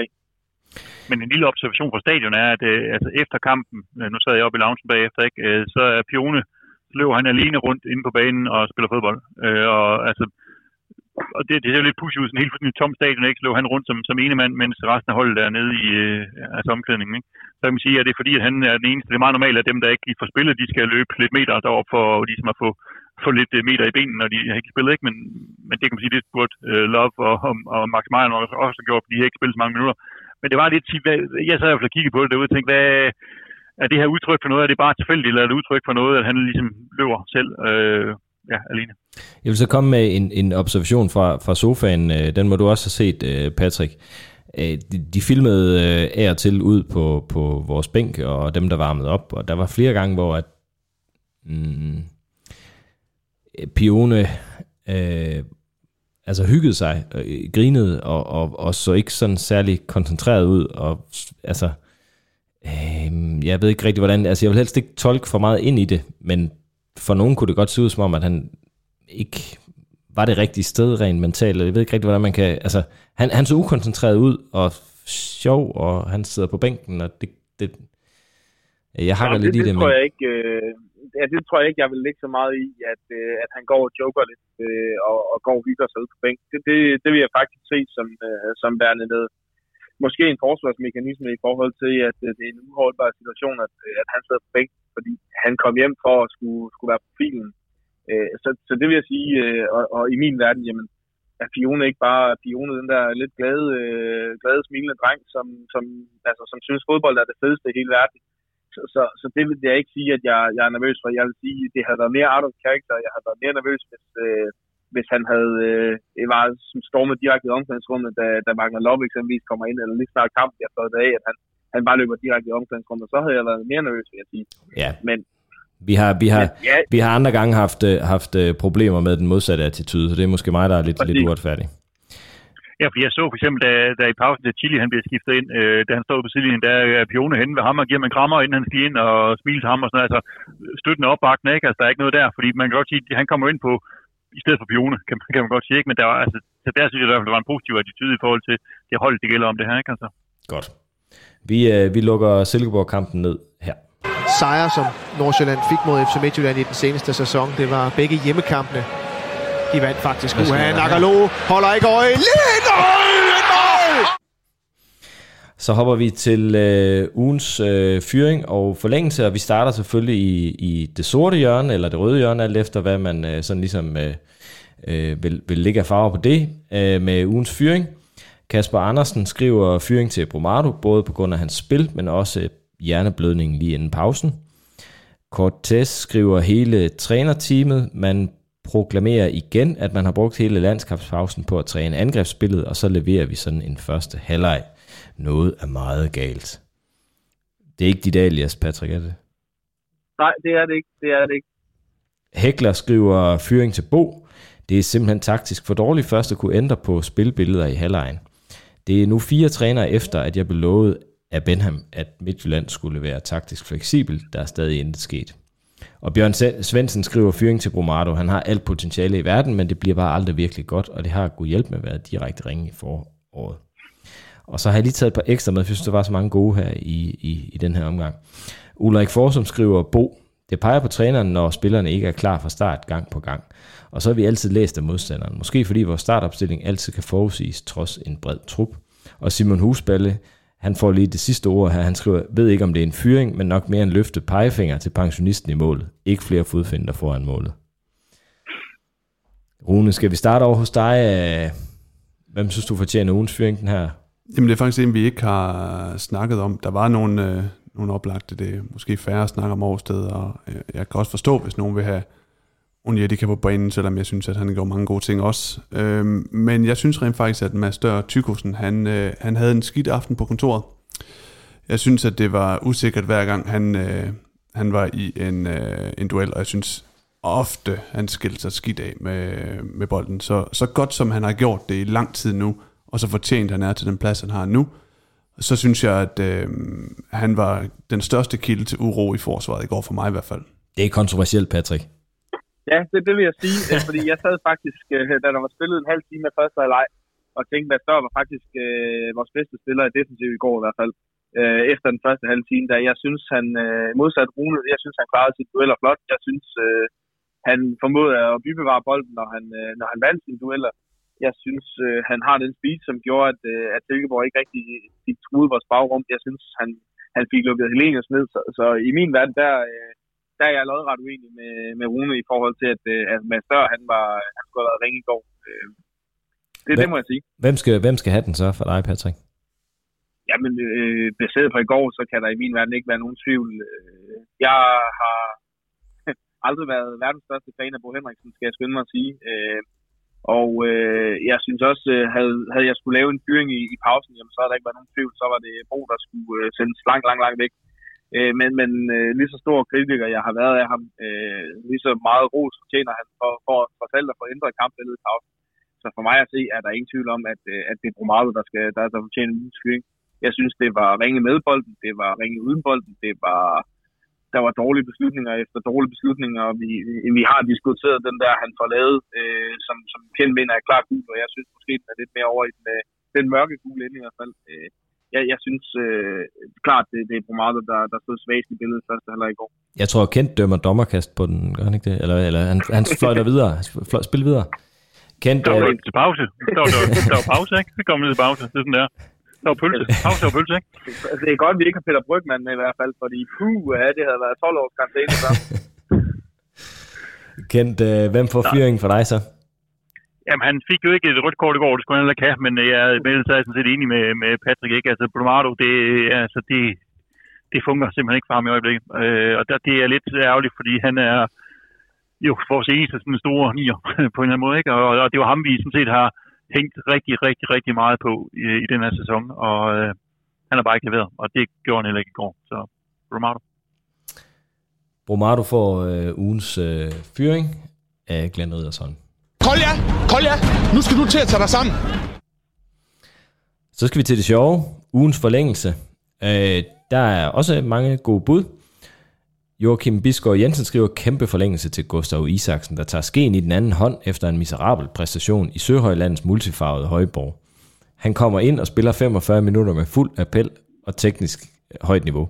Men en lille observation fra stadion er, at øh, altså efter kampen, øh, nu sad jeg oppe i loungen bagefter, ikke, øh, så er Pione, så løber han alene rundt inde på banen og spiller fodbold. Øh, og altså, og det, det ser jo lidt push ud, sådan helt fuldstændig tom stadion, ikke? Så han rundt som, som ene mand, mens resten af holdet er nede i øh, altså omklædningen, ikke? Så kan man sige, at det er fordi, at han er den eneste. Det er meget normalt, at dem, der ikke får spillet, de skal løbe lidt meter derop for ligesom at få, få lidt øh, meter i benene, når de har ikke spillet, ikke? Men, men det kan man sige, det burde øh, Love og, og, og Max Meyer også, også gjort, fordi de har ikke spillet så mange minutter. Men det var lidt, hvad, jeg sad i hvert fald og kiggede på det derude og tænkte, hvad, er det her udtryk for noget? Er det bare tilfældigt, eller er det udtryk for noget, at han ligesom løber selv? Øh, ja, alene. Jeg vil så komme med en, en observation fra, fra sofaen. Øh, den må du også have set, øh, Patrick. Øh, de, de filmede af og til ud på, på vores bænk, og dem, der varmede op. Og der var flere gange, hvor at, mm, Pione øh, altså hyggede sig, øh, grinede, og, og, og så ikke sådan særlig koncentreret ud. Og altså, øh, jeg ved ikke rigtig, hvordan... Altså, jeg vil helst ikke tolke for meget ind i det, men for nogen kunne det godt se ud som om, at han ikke var det rigtige sted rent mentalt. Jeg ved ikke rigtig, hvordan man kan... Altså, han, han så ukoncentreret ud og sjov, og han sidder på bænken, og det... det jeg hakker ja, lidt det, i det, det tror men... jeg ikke... Øh, ja, det tror jeg ikke, jeg vil lægge så meget i, at, øh, at han går og joker lidt øh, og, og går og hygger sig ud på bænken. Det, det, det vil jeg faktisk se som, øh, som værende noget, måske en forsvarsmekanisme i forhold til, at øh, det er en uholdbar situation, at, øh, at han sidder på bænken, fordi han kom hjem for at skulle, skulle være profilen. Øh, så, så det vil jeg sige, øh, og, og i min verden, jamen, er Fione ikke bare Fione, den der lidt glade, øh, glade smilende dreng, som, som, altså, som synes fodbold er det fedeste i hele verden. Så, så, så det vil jeg ikke sige, at jeg, jeg er nervøs for. Jeg vil sige, at det havde været mere out of character. Jeg har været mere nervøs, hvis, øh, hvis han havde øh, var som stormet direkte i omklædningsrummet, da, da Wagner Love eksempelvis kommer ind, eller lige snart kamp, jeg det af, at han, han bare løber direkte i omklædningsrummet, så havde jeg været mere nervøs, vil jeg sige. Ja. Men, vi har, vi, har, ja. vi har andre gange haft, øh, haft øh, problemer med den modsatte attitude, så det er måske mig, der er lidt, lidt uretfærdig. Ja, for jeg så for eksempel, da, da i pausen, da Chili han bliver skiftet ind, øh, da han stod på sidelinjen, der er Pione henne ved ham og giver man krammer, inden han skal ind og smiler til ham og sådan noget. Altså, støttende opbakning, ikke? Altså, der er ikke noget der, fordi man kan godt sige, at han kommer ind på, i stedet for Pione, kan, kan man godt sige, ikke? Men der var, altså, så der synes jeg i hvert fald, der var en positiv attitude i forhold til det hold, det gælder om det her, ikke? Altså. Godt. Vi, øh, vi lukker Silkeborg-kampen ned her. Sejre, som Nordsjælland fik mod FC Midtjylland i den seneste sæson, det var begge hjemmekampene. De vandt faktisk. Uha, Nakalo holder ikke øje. Lidt øje! Så hopper vi til øh, ugens øh, fyring og forlængelse, og vi starter selvfølgelig i, i det sorte hjørne, eller det røde hjørne, alt efter hvad man øh, sådan ligesom øh, øh, vil, vil lægge af farver på det, øh, med ugens fyring. Kasper Andersen skriver fyring til Bromado, både på grund af hans spil, men også hjerneblødning lige inden pausen. Cortez skriver hele trænerteamet. Man proklamerer igen, at man har brugt hele landskabspausen på at træne angrebsspillet, og så leverer vi sådan en første halvleg. Noget er meget galt. Det er ikke dit alias, Patrick, er det? Nej, det er det ikke. Det er det ikke. Hækler skriver fyring til Bo. Det er simpelthen taktisk for dårligt først at kunne ændre på spilbilleder i halvlejen. Det er nu fire trænere efter, at jeg blev lovet af Benham, at Midtjylland skulle være taktisk fleksibel. Der er stadig intet sket. Og Bjørn Svendsen skriver fyring til Bromado. Han har alt potentiale i verden, men det bliver bare aldrig virkelig godt, og det har god hjælp med at være direkte ringe i foråret. Og så har jeg lige taget et par ekstra med, for jeg synes, der var så mange gode her i, i, i den her omgang. Ulrik Forsum skriver, Bo, det peger på træneren, når spillerne ikke er klar fra start gang på gang. Og så har vi altid læst af modstanderen. Måske fordi vores startopstilling altid kan forudsiges trods en bred trup. Og Simon Husballe, han får lige det sidste ord her. Han skriver, ved ikke om det er en fyring, men nok mere en løftet pegefinger til pensionisten i målet. Ikke flere fodfinder foran målet. Rune, skal vi starte over hos dig? Hvem synes du fortjener ugens fyring den her? Jamen det er faktisk en, vi ikke har snakket om. Der var nogle, øh, nogle oplagte, det er måske færre at snakke om Årsted, og øh, jeg kan også forstå, hvis nogen vil have Onyedika på banen, selvom jeg synes, at han gjorde mange gode ting også. Øhm, men jeg synes rent faktisk, at Mads Dør Tykosen, han, øh, han havde en skidt aften på kontoret. Jeg synes, at det var usikkert hver gang, han, øh, han var i en, øh, en duel, og jeg synes ofte, han skilte sig skidt af med, med bolden. Så, så godt som han har gjort det i lang tid nu, og så fortjent han er til den plads, han har nu, så synes jeg, at øh, han var den største kilde til uro i forsvaret i går for mig i hvert fald. Det er kontroversielt, Patrick. Ja, det, det vil jeg sige, øh, fordi jeg sad faktisk, øh, da der var spillet en halv time af første halvleg, og tænkte, at der var faktisk øh, vores bedste spiller i defensiv i går i hvert fald, øh, efter den første halve time, da jeg synes, han øh, modsat Rune, jeg synes, han klarede sit dueller flot. Jeg synes, øh, han formåede at bybevare bolden, når han, øh, når han vandt sine dueller. Jeg synes, øh, han har den speed, som gjorde, at, øh, at Silkeborg ikke rigtig fik truet vores bagrum. Jeg synes, han, han fik lukket Helenius ned, så, så i min verden, der, øh, der er jeg lodret uenig med, med Rune i forhold til, at, øh, at Mads Dør, han, var, han skulle have været ringe i går. Øh, det, hvem, det må jeg sige. Hvem skal, hvem skal have den så for dig, Patrick? Jamen, øh, baseret på i går, så kan der i min verden ikke være nogen tvivl. Øh, jeg har aldrig været verdens største fan af Bo Henriksen, skal jeg skynde mig at sige. Øh, og øh, jeg synes også, øh, havde, havde jeg skulle lave en fyring i, i pausen, jamen, så havde der ikke været nogen tvivl. Så var det Bo, der skulle øh, sendes langt, langt, langt væk. Øh, men men øh, lige så stor kritiker, jeg har været af ham, øh, lige så meget ros fortjener han for, for, for selv at få ændret kampbilledet i pausen. Så for mig at se, er der ingen tvivl om, at, øh, at det er Brumado, der, skal, der, der fortjener en fyring. Jeg synes, det var ringe med bolden, det var ringe uden bolden, det var, der var dårlige beslutninger efter dårlige beslutninger, og vi, vi har diskuteret den der, han får lavet, øh, som, som kendt mener er klart gul, og jeg synes måske, den er lidt mere over i den, øh, den mørke gule ende i hvert fald. Øh, jeg, jeg synes øh, klart, det, det er Bromado, der, der stod svagest i billedet første halvleg i går. Jeg tror, Kent dømmer dommerkast på den, gør han ikke det? Eller, eller han, han fløjter videre, spiller videre. Kent, der var øh, til pause. Der var, der, der var pause, ikke? Det kom ned til pause. Det er sådan der. Der var pølse. Pause og pølse, ikke? Altså, det er godt, at vi ikke har Peter Brygman med i hvert fald, fordi puh, ja, det havde været 12 års karantæne så. Kent, øh, hvem får fyringen for dig så? Jamen, han fik jo ikke et rødt kort i går, det skulle han heller ikke have, men øh, jeg er sådan set enig med, med Patrick, ikke? Altså, Brumado, det, øh, altså, det, det fungerer simpelthen ikke for ham i øjeblikket. Øh, og der, det er lidt ærgerligt, fordi han er jo vores eneste sådan store nier på en eller anden måde, ikke? Og, og det var ham, vi sådan set har hængt rigtig, rigtig, rigtig meget på i, i den her sæson, og øh, han har bare ikke leveret, og det gjorde han heller ikke i går. Så Brumado. Brumado får øh, ugens øh, fyring af Glenn Riddersson. Kolja, Kolja, nu skal du til at tage dig sammen. Så skal vi til det sjove. Ugens forlængelse. Øh, der er også mange gode bud. Joachim Bisgaard Jensen skriver kæmpe forlængelse til Gustav Isaksen, der tager skeen i den anden hånd efter en miserabel præstation i Søhøjlandets multifarvede højborg. Han kommer ind og spiller 45 minutter med fuld appel og teknisk øh, højt niveau.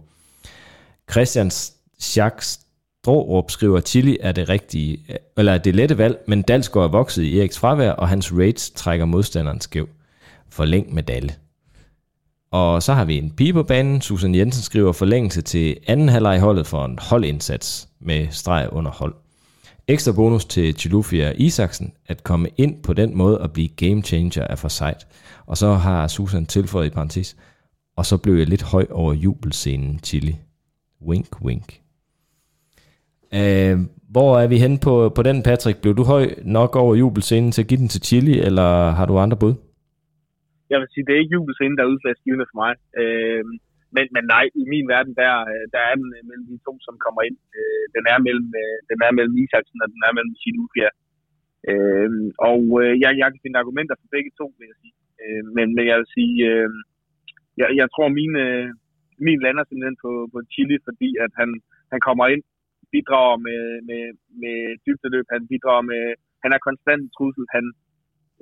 Christian Schacks Strårup skriver, Chili er det rigtige, eller er det lette valg, men Dalsgaard er vokset i Eriks fravær, og hans rates trækker modstanderen skæv. Forlæng med Dalle. Og så har vi en pige på banen. Susan Jensen skriver forlængelse til anden halvleg holdet for en holdindsats med streg under hold. Ekstra bonus til Chilufia Isaksen at komme ind på den måde og blive game changer er for sejt. Og så har Susan tilføjet i parentes, og så blev jeg lidt høj over jubelscenen Chili. Wink, wink. Øh, hvor er vi henne på, på den, Patrick? Blev du høj nok over jubelscenen til at give den til Chili, eller har du andre bud? Jeg vil sige, det er ikke jubelscenen, der er udslagsgivende for mig. Øh, men, men nej, i min verden, der, der er den øh, mellem de to, som kommer ind. Øh, den, er mellem, øh, den er mellem Isaksen, og den er mellem Chilufia. Øh, og øh, jeg, jeg kan finde argumenter for begge to, vil jeg sige. Øh, men, men jeg vil sige, øh, jeg, jeg tror, min, øh, min lander simpelthen på, på Chili, fordi at han, han kommer ind, bidrager med, med, med dybdeløb, han bidrager med, han er konstant trussel, han,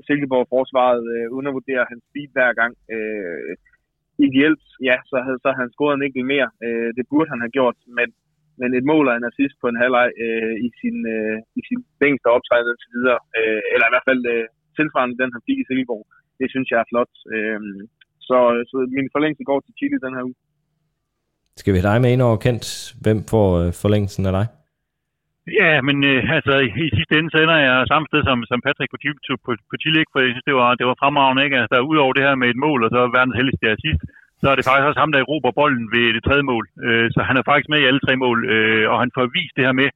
Silkeborg-forsvaret øh, undervurderer hans speed hver gang. Øh, ideelt, ja, så havde, så havde han scoret en enkelt mere. Øh, det burde han have gjort, men, men et mål og en assist på en halvleg øh, i sin, øh, i sin længste optræden til videre, øh, eller i hvert fald øh, tilsvarende den, han fik i Silkeborg, det synes jeg er flot. Øh, så, så min forlængelse går til Chile den her uge. Skal vi have dig med ind over kendt? Hvem får øh, forlængelsen af dig? Ja, men øh, altså i sidste ende så ender jeg samme sted som, som Patrick på, på, på, på Chile, for jeg synes, det var, det var fremragende, ikke? Altså, udover det her med et mål, og så verdens heldigste assist, så er det faktisk også ham, der råber bolden ved det tredje mål. Øh, så han er faktisk med i alle tre mål, øh, og han får vist det her med,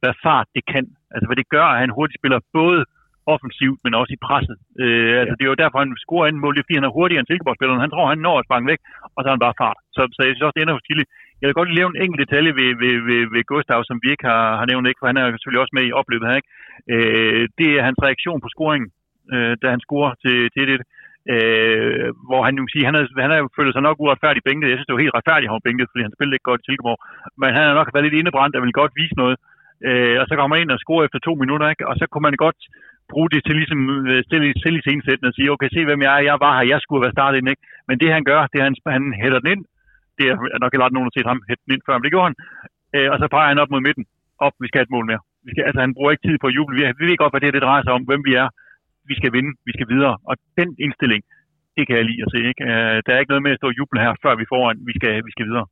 hvad fart det kan. Altså hvad det gør, at han hurtigt spiller både offensivt, men også i presset. Øh, altså, ja. Det er jo derfor, han scorer anden mål, fordi han er hurtigere end Silkeborg-spilleren. Han tror, han når at sparke væk, og så er han bare fart. Så, så jeg synes også, det ender hos Chile. Jeg vil godt lige lave en enkelt detalje ved, ved, ved, ved Gustav, som vi ikke har, har nævnt, ikke, for han er selvfølgelig også med i opløbet her. Ikke? Øh, det er hans reaktion på scoringen, øh, da han scorer til, til det. Øh, hvor han jo sige, han har, han har følt sig nok uretfærdigt bænket. Jeg synes, det var helt retfærdigt, at han bænket, fordi han spillede ikke godt i Silkeborg. Men han har nok været lidt indebrændt og vil godt vise noget. Øh, og så kommer han ind og scorer efter to minutter, ikke? og så kunne man godt bruge det til ligesom stille, øh, stille i og sige, okay, se hvem jeg er, jeg var her, jeg skulle være startet ind, ikke? Men det han gør, det er, han, han hætter den ind, det er nok ikke nogen, der har set ham hætte den ind før, men det gjorde han, øh, og så peger han op mod midten, op, vi skal have et mål mere. Vi skal, altså, han bruger ikke tid på at juble, vi, vi ved godt, hvad det, det drejer sig om, hvem vi er, vi skal vinde, vi skal videre, og den indstilling, det kan jeg lide at se, ikke? Øh, der er ikke noget med at stå og juble her, før vi får en, vi skal, vi skal videre.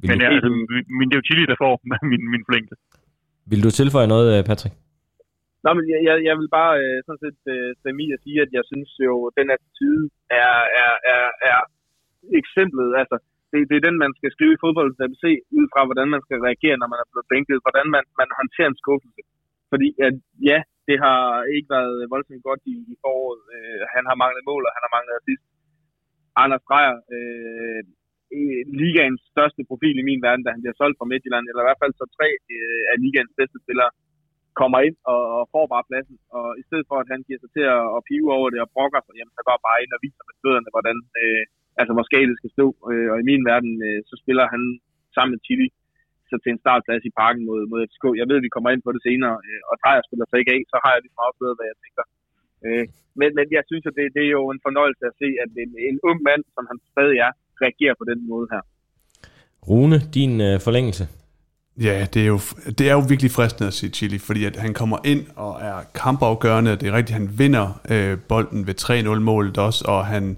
Vil men ja, altså, min, det er jo Chili, der får min, min forlængelse. Vil du tilføje noget, øh, Patrick? Nå, men jeg, jeg, jeg vil bare øh, sådan set øh, stemme i at sige, at jeg synes jo, at den attitude er, er, er, er eksemplet. Altså, det, det er den, man skal skrive i fodboldens se ud fra, hvordan man skal reagere, når man er blevet bænket, hvordan man, man håndterer en skuffelse. Fordi at, ja, det har ikke været voldsomt godt i, i foråret. Øh, han har manglet mål, og han har manglet assist. Anders Dreyer, øh, ligaens største profil i min verden, da han bliver solgt fra Midtjylland, eller i hvert fald så tre øh, af ligaens bedste spillere, kommer ind og, og får bare pladsen. Og i stedet for, at han giver sig til at, at pive over det og brokker sig, jamen, så går bare ind og viser med fødderne, hvordan, øh, altså, hvor skadet skal stå. Øh, og i min verden, øh, så spiller han sammen med Chili så til en startplads i parken mod, mod FCK. Jeg ved, at vi kommer ind på det senere, øh, og Drejer spiller sig ikke af, så har jeg lige meget bedre, hvad jeg tænker. Øh, men, men jeg synes, at det, det er jo en fornøjelse at se, at en, en ung mand, som han stadig er, reagerer på den måde her. Rune, din øh, forlængelse? Ja, det er, jo, det er jo virkelig fristende at sige Chili, fordi at han kommer ind og er kampafgørende. Det er rigtigt, han vinder øh, bolden ved 3-0-målet også, og han,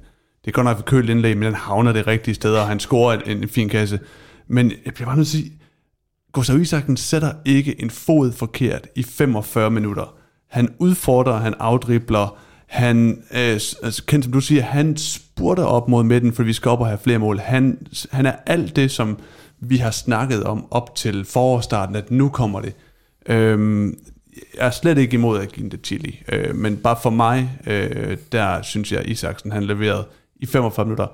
det er godt nok for kølt indlæg, men han havner det rigtige sted, og han scorer en, en fin kasse. Men jeg bliver bare nødt til at sige, Gustav Isaksen sætter ikke en fod forkert i 45 minutter. Han udfordrer, han afdribler, han, øh, altså, kendt som du siger, han spurter op mod midten, for vi skal op og have flere mål. Han, han er alt det, som vi har snakket om op til forårsstarten, at nu kommer det. Øhm, jeg er slet ikke imod at give det chili, øh, men bare for mig, øh, der synes jeg, at Isaksen han leverede i 45 minutter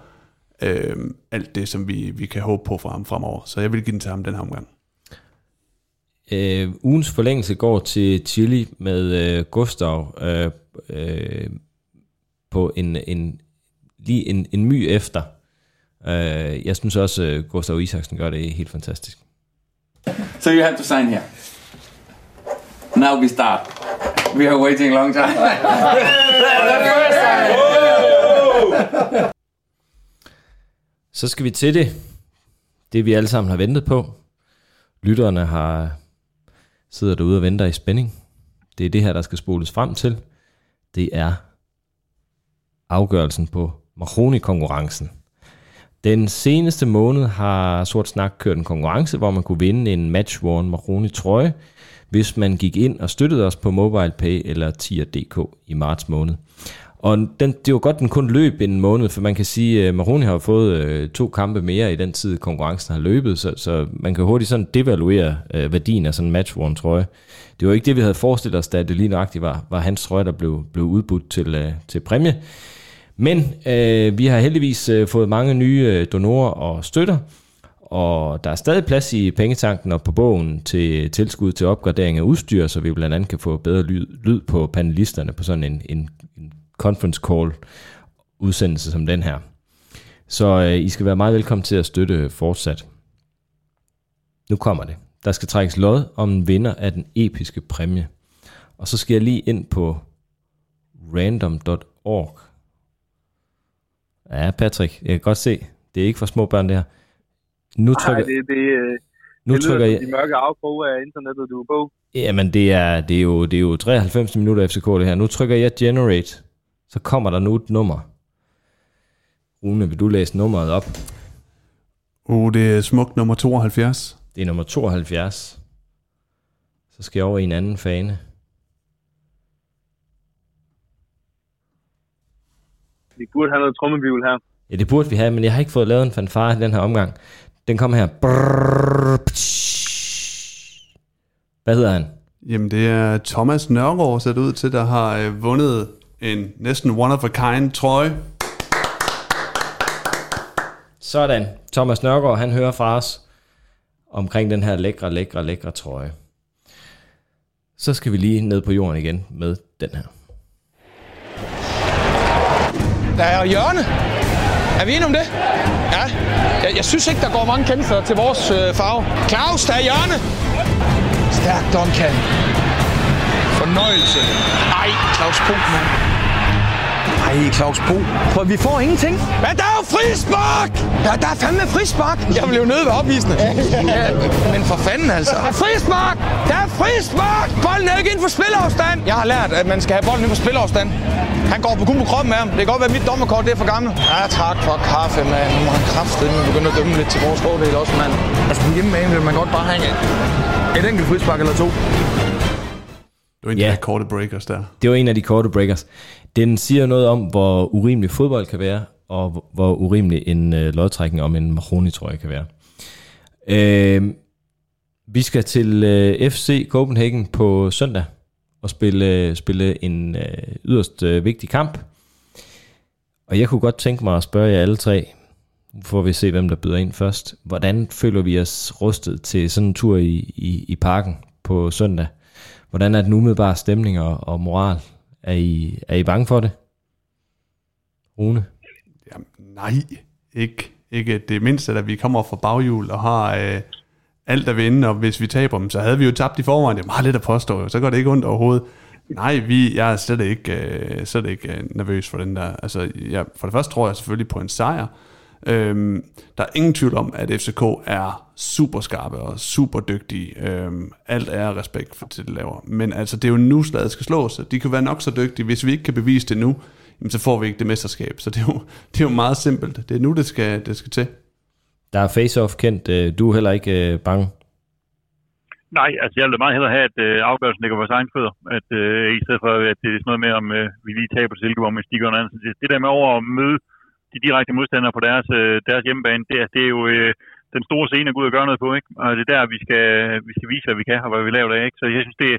øh, alt det, som vi, vi kan håbe på for ham fremover. Så jeg vil give den til ham den her omgang. Øh, ugens forlængelse går til Chili med øh, Gustav øh, øh, på en, en, lige en, en my efter. Øh, jeg synes også, at Gustav Isaksen gør det helt fantastisk. So you have to sign here. Now we start. We are waiting a long time. Så skal vi til det. Det vi alle sammen har ventet på. Lytterne har sidder derude og venter i spænding. Det er det her, der skal spoles frem til. Det er afgørelsen på Maroni-konkurrencen. Den seneste måned har Sort Snak kørt en konkurrence, hvor man kunne vinde en match-worn Maroni trøje, hvis man gik ind og støttede os på MobilePay eller Tier.dk i marts måned. Og den, det var godt, den kun løb en måned, for man kan sige, at Maroni har fået øh, to kampe mere i den tid, konkurrencen har løbet, så, så man kan hurtigt sådan devaluere øh, værdien af sådan en match worn trøje. Det var ikke det, vi havde forestillet os, da det lige nøjagtigt var, var hans trøje, der blev, blev udbudt til, øh, til præmie. Men øh, vi har heldigvis øh, fået mange nye øh, donorer og støtter, og der er stadig plads i pengetanken og på bogen til tilskud til opgradering af udstyr, så vi blandt andet kan få bedre lyd, lyd på panelisterne på sådan en, en, en conference call udsendelse som den her. Så øh, I skal være meget velkommen til at støtte fortsat. Nu kommer det. Der skal trækkes lod om en vinder af den episke præmie. Og så skal jeg lige ind på random.org. Ja, Patrick, jeg kan godt se, det er ikke for små børn det her. Nu trykker, Nej, det, det, øh, nu det trykker jeg, de mørke afkrog af internettet, du er på. Jamen, det er, det, er jo, det er jo 93 minutter FCK det her. Nu trykker jeg generate, så kommer der nu et nummer. Rune, vil du læse nummeret op? Uh, det er smukt nummer 72. Det er nummer 72. Så skal jeg over i en anden fane. Vi burde have noget trummevivl her. Ja, det burde vi have, men jeg har ikke fået lavet en fanfare i den her omgang. Den kommer her. Brrr. Hvad hedder han? Jamen, det er Thomas Nørgaard, ser det ud til, der har øh, vundet en næsten one-of-a-kind trøje. Sådan. Thomas Nørgaard, han hører fra os omkring den her lækre, lækre, lækre trøje. Så skal vi lige ned på jorden igen med den her. Der er hjørne. Er vi enige om det? Ja. Jeg, jeg synes ikke, der går mange kendelser til vores øh, farve. Claus, der er hjørne. Stærk Duncan. Fornøjelse. Ej, Claus mand. Ej, Claus Bo. Prøv, vi får ingenting. Men der er jo frispark! Ja, der er fandme frispark. Jeg blev nødt ved opvisende. ja, men for fanden altså. Der er frispark! Der er frispark! Bolden er ikke inden for spilafstand. Jeg har lært, at man skal have bolden inden for spilafstand. Han går på kun på kroppen af ham. Det kan godt være, at mit dommerkort det er for gammelt. Ja, tak for kaffe, mand. Nu må han kraftedeme begynde at dømme lidt til vores fordel også, mand. Altså, på hjemmebane vil man godt bare have et enkelt frispark eller to. Det var en Ja. af de korte breakers der. Det var en af de korte breakers. Den siger noget om, hvor urimelig fodbold kan være, og hvor- urimelig en øh, lodtrækning om en Mahoney, tror jeg, kan være. Øh, vi skal til øh, FC Copenhagen på søndag og spille, spille en øh, yderst øh, vigtig kamp. Og jeg kunne godt tænke mig at spørge jer alle tre, nu får vi se, hvem der byder ind først. Hvordan føler vi os rustet til sådan en tur i, i, i parken på søndag? Hvordan er den umiddelbare stemning og, og moral? Er I, er I bange for det? Rune? Jamen, nej, ikke, ikke det mindste, at vi kommer fra baghjul og har øh, alt at vinde, og hvis vi taber dem, så havde vi jo tabt i forvejen. Det er meget lidt at påstå, jo. så går det ikke ondt overhovedet. Nej, vi, jeg er slet ikke, øh, slet ikke øh, nervøs for den der. Altså, jeg, for det første tror jeg selvfølgelig på en sejr. Øhm, der er ingen tvivl om, at FCK er super skarpe og super dygtige. Øhm, alt er respekt for til de laver. Men altså, det er jo nu, slaget skal slås. De kan være nok så dygtige. Hvis vi ikke kan bevise det nu, jamen, så får vi ikke det mesterskab. Så det er jo, det er jo meget simpelt. Det er nu, det skal, det skal til. Der er face-off kendt. Øh, du er heller ikke øh, bange. Nej, altså jeg vil meget hellere have, at øh, afgørelsen ligger på vores egen fødder, at, øh, i stedet for, at det er sådan noget med, om øh, vi lige taber til Silkeborg, mens de gør noget andet. Det, det der med over at møde de direkte modstandere på deres, øh, deres hjemmebane, det, er- det er jo øh, den store scene at gå ud og gøre noget på, ikke? Og det er der, vi skal, vi skal vise, hvad vi kan, og hvad vi laver der, ikke? Så jeg synes, det,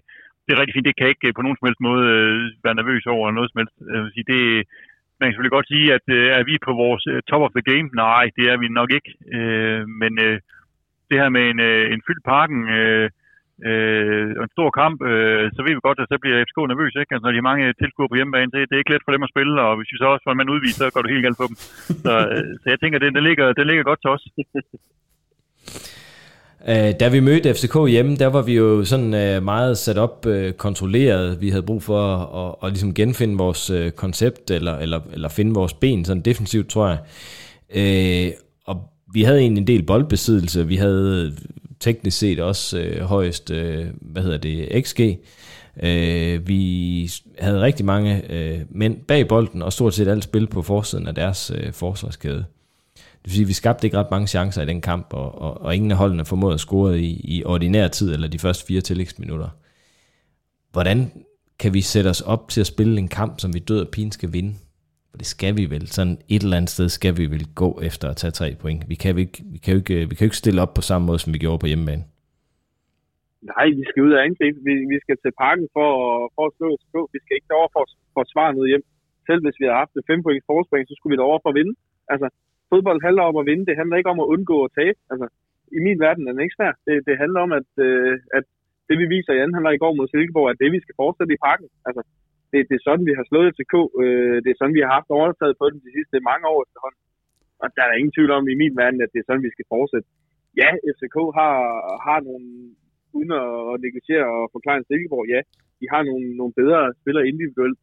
det er rigtig fint. Det kan jeg ikke øh, på nogen som helst måde øh, være nervøs over noget som helst. Jeg vil sige, det, man kan selvfølgelig godt sige, at øh, er vi på vores øh, top of the game? Nej, det er vi nok ikke. Øh, men øh, det her med en, øh, en fyldt parken, øh, øh, og en stor kamp, øh, så ved vi godt, at så bliver FCK nervøs, ikke? Altså, når de har mange tilskuere på hjemmebane, det, det er ikke let for dem at spille, og hvis vi så også får en mand udvist, så går det helt galt for dem. Så, øh, så jeg tænker, det, det, ligger, det ligger godt til os. Øh, da vi mødte FCK hjemme, der var vi jo sådan øh, meget sat op, øh, kontrolleret. Vi havde brug for at, at, at ligesom genfinde vores øh, koncept, eller, eller, eller finde vores ben, sådan defensivt, tror jeg. Øh, og vi havde egentlig en del boldbesiddelse. Vi havde teknisk set også øh, højst, øh, hvad hedder det, XG. Øh, vi havde rigtig mange øh, mænd bag bolden, og stort set alt spil på forsiden af deres øh, forsvarskæde. Det vil sige, at vi skabte ikke ret mange chancer i den kamp, og, og, og ingen af holdene formåede at score i, i ordinær tid, eller de første fire tillægsminutter. Hvordan kan vi sætte os op til at spille en kamp, som vi død og pin skal vinde? For det skal vi vel. Sådan et eller andet sted skal vi vel gå efter at tage tre point. Vi kan, vi, vi kan, jo, ikke, vi kan jo ikke stille op på samme måde, som vi gjorde på hjemmebane. Nej, vi skal ud og angribe. Vi, vi skal til parken for, for at slå SK. Vi skal ikke derover for at forsvare noget hjem. Selv hvis vi har haft et 5 point forspring, så skulle vi derover for at vinde. Altså, fodbold handler om at vinde. Det handler ikke om at undgå at tabe. Altså, i min verden er den ikke svær. Det, det handler om, at, øh, at det vi viser i anden halvleg i går mod Silkeborg, at det vi skal fortsætte i parken. Altså, det, det er sådan, vi har slået FCK. Øh, det er sådan, vi har haft overtaget på den de sidste mange år efterhånden. Og der er ingen tvivl om i min verden, at det er sådan, vi skal fortsætte. Ja, FCK har, har nogle, uden at negligere og forklare en Silkeborg, ja, de har nogle, nogle bedre spillere individuelt.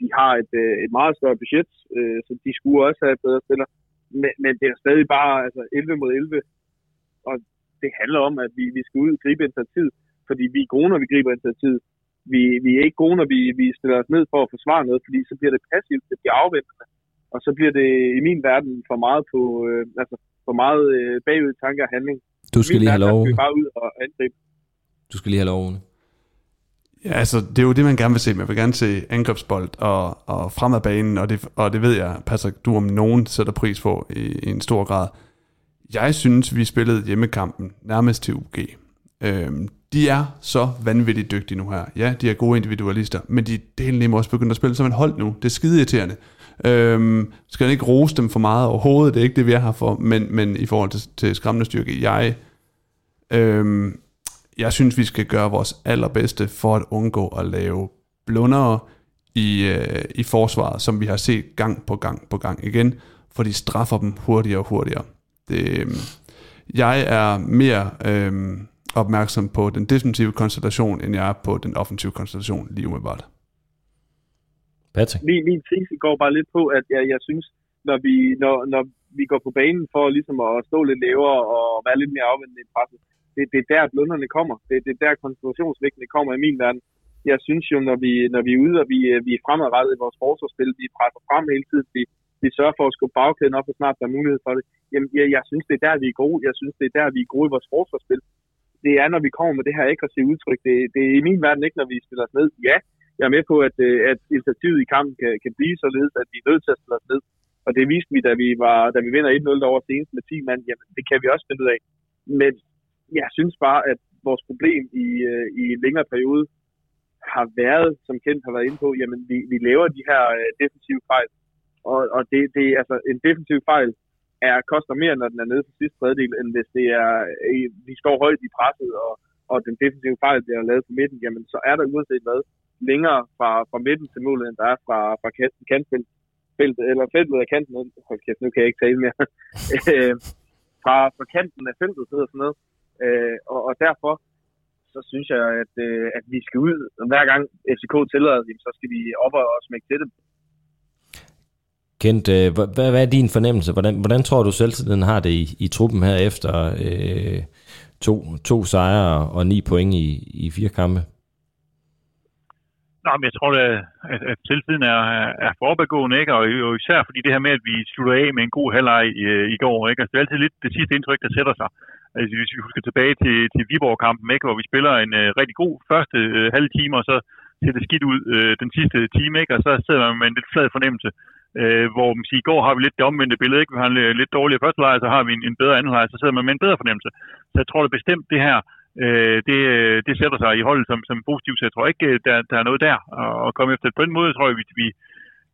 De har et, øh, et meget større budget, øh, så de skulle også have bedre spillere. Men, men det er stadig bare altså 11 mod 11. Og det handler om, at vi, vi skal ud og gribe initiativ, fordi vi er gode, når vi griber initiativ. Vi, vi er ikke gode, når vi, vi stiller os ned for at forsvare noget, fordi så bliver det passivt, det bliver afventende. Og så bliver det i min verden for meget på, øh, altså for meget øh, bagud tanke og handling. Du skal lige have lov. Skal vi bare ud og angribe. Du skal lige have lov. Ja, altså, det er jo det, man gerne vil se. Man vil gerne se angrebsbold og, og fremad banen, og det, og det ved jeg, Patrick, du om nogen sætter pris på i, i en stor grad. Jeg synes, vi spillede hjemmekampen nærmest til UG. Øhm, de er så vanvittigt dygtige nu her. Ja, de er gode individualister, men de er nemlig også begyndt at spille som en hold nu. Det er skide irriterende. Øhm, skal ikke rose dem for meget overhovedet, det er ikke det, vi er her for, men, men i forhold til, til skræmmende styrke, jeg, øhm, jeg synes, vi skal gøre vores allerbedste for at undgå at lave blundere i, øh, i forsvaret, som vi har set gang på gang på gang igen, for de straffer dem hurtigere og hurtigere. Det, øh, jeg er mere øh, opmærksom på den defensive konstellation, end jeg er på den offensive konstellation lige umiddelbart. Patrick? Min, min tese går bare lidt på, at jeg, jeg synes, når vi, når, når vi går på banen for ligesom at stå lidt lavere og være lidt mere afvendende i presset, det, det er der, lønnerne kommer. Det, det er der, koncentrationsvægtene kommer i min verden. Jeg synes jo, når vi, når vi er ude, og vi, øh, vi er fremadrettet i vores forsvarsspil, vi presser frem hele tiden, vi, vi sørger for at skubbe bagkæden op, så snart der er mulighed for det. Jamen, jeg, jeg synes, det er der, vi er gode. Jeg synes, det er der, vi er gode i vores forsvarsspil. Det er, når vi kommer med det her aggressive udtryk. Det, det er i min verden ikke, når vi spiller os ned. Ja, jeg er med på, at, øh, at initiativet i kampen kan, kan blive således, at vi er nødt til at spille os ned. Og det viste vi, da vi, var, da vi vinder 1-0 over senest med 10 mand. Jamen, det kan vi også finde ud af. Men jeg synes bare, at vores problem i, øh, i en længere periode har været, som Kent har været inde på, jamen vi, vi laver de her øh, defensive fejl. Og, og det, det, altså, en defensiv fejl er, koster mere, når den er nede på sidste tredjedel, end hvis det er, øh, vi står højt i presset, og, og den defensive fejl bliver lavet på midten, jamen så er der uanset hvad længere fra, fra midten til målet, end der er fra, fra kantfeltet, felt, eller feltet af kanten. Hold kæft, nu kan jeg ikke tale mere. Øh, fra, fra kanten af feltet, hedder sådan noget. Øh, og, og derfor så synes jeg, at, øh, at vi skal ud, hver gang FCK tillader det, så skal vi op og smække til dem. Kent, øh, hvad, hvad er din fornemmelse? Hvordan, hvordan tror du selv, den har det i, i truppen her efter øh, to, to sejre og ni point i, i fire kampe? Nå, men jeg tror, at, at, at selvtiden er, er forbegående, ikke? Og, og især fordi det her med, at vi slutter af med en god halvleg i, i går, ikke? Altså, det er altid lidt det sidste indtryk, der sætter sig. Altså, hvis vi husker tilbage til, til Viborg-kampen, ikke? hvor vi spiller en øh, rigtig god første øh, halve time, og så ser det skidt ud øh, den sidste time, ikke? og så sidder man med en lidt flad fornemmelse. Øh, hvor man siger, i går har vi lidt det omvendte billede, ikke? vi har en øh, lidt dårligere første leg, så har vi en, en bedre anden leg, så sidder man med en bedre fornemmelse. Så jeg tror da bestemt det her, øh, det, øh, det sætter sig i holdet som, som positivt, så jeg tror ikke, øh, der, der er noget der at komme efter. På den måde tror jeg, vi, vi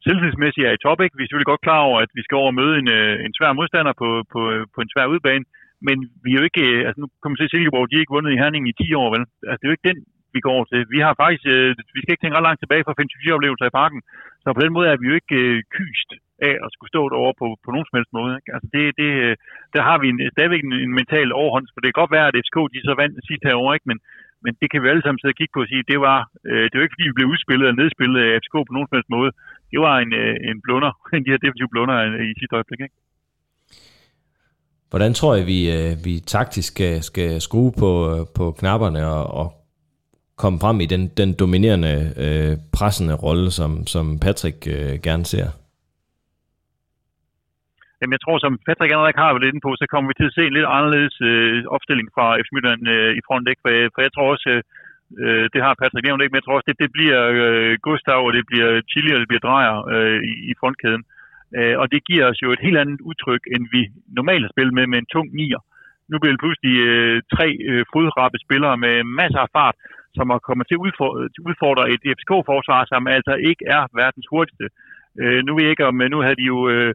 selvtidsmæssigt er i top, ikke? Vi er selvfølgelig godt klar over, at vi skal over og møde en, øh, en svær modstander på, på, på en svær udbane, men vi er jo ikke, altså nu kommer man se Silkeborg, de har ikke vundet i Herning i 10 år, vel? Altså det er jo ikke den, vi går til. Vi har faktisk, øh, vi skal ikke tænke ret langt tilbage for at finde oplevelser i parken, så på den måde er vi jo ikke øh, kyst af at skulle stå derovre på, på nogen som helst måde. Ikke? Altså det, det, øh, der har vi en, stadigvæk en, en mental overhånd, for det kan godt være, at FCK de så vandt sidst herovre, ikke? Men, men det kan vi alle sammen sidde og kigge på og sige, det var, øh, det var ikke fordi, vi blev udspillet eller nedspillet af FCK på nogen som helst måde. Det var en, øh, en blunder, en de her defensive blunder øh, i sidste øjeblik. Ikke? Hvordan tror jeg, vi, øh, vi taktisk skal, skal skrue på, øh, på knapperne og, og komme frem i den, den dominerende, øh, pressende rolle, som, som Patrick øh, gerne ser? Jamen, jeg tror, som Patrick allerede har været inde på, så kommer vi til at se en lidt anderledes øh, opstilling fra FC Midtjylland øh, i front, ikke? For, øh, for jeg tror også, øh, øh, det har Patrick nævnt ikke, men jeg tror også, det, det bliver øh, Gustav, og det bliver Chili, og det bliver Drejer øh, i, i frontkæden. Øh, og det giver os jo et helt andet udtryk, end vi normalt har spillet med, med en tung nier. Nu bliver det pludselig øh, tre øh, fodrappe spillere med masser af fart, som har kommet til at udfordre, udfordre et FCK-forsvar, som altså ikke er verdens hurtigste. Øh, nu ved jeg ikke om, øh, nu havde de jo øh,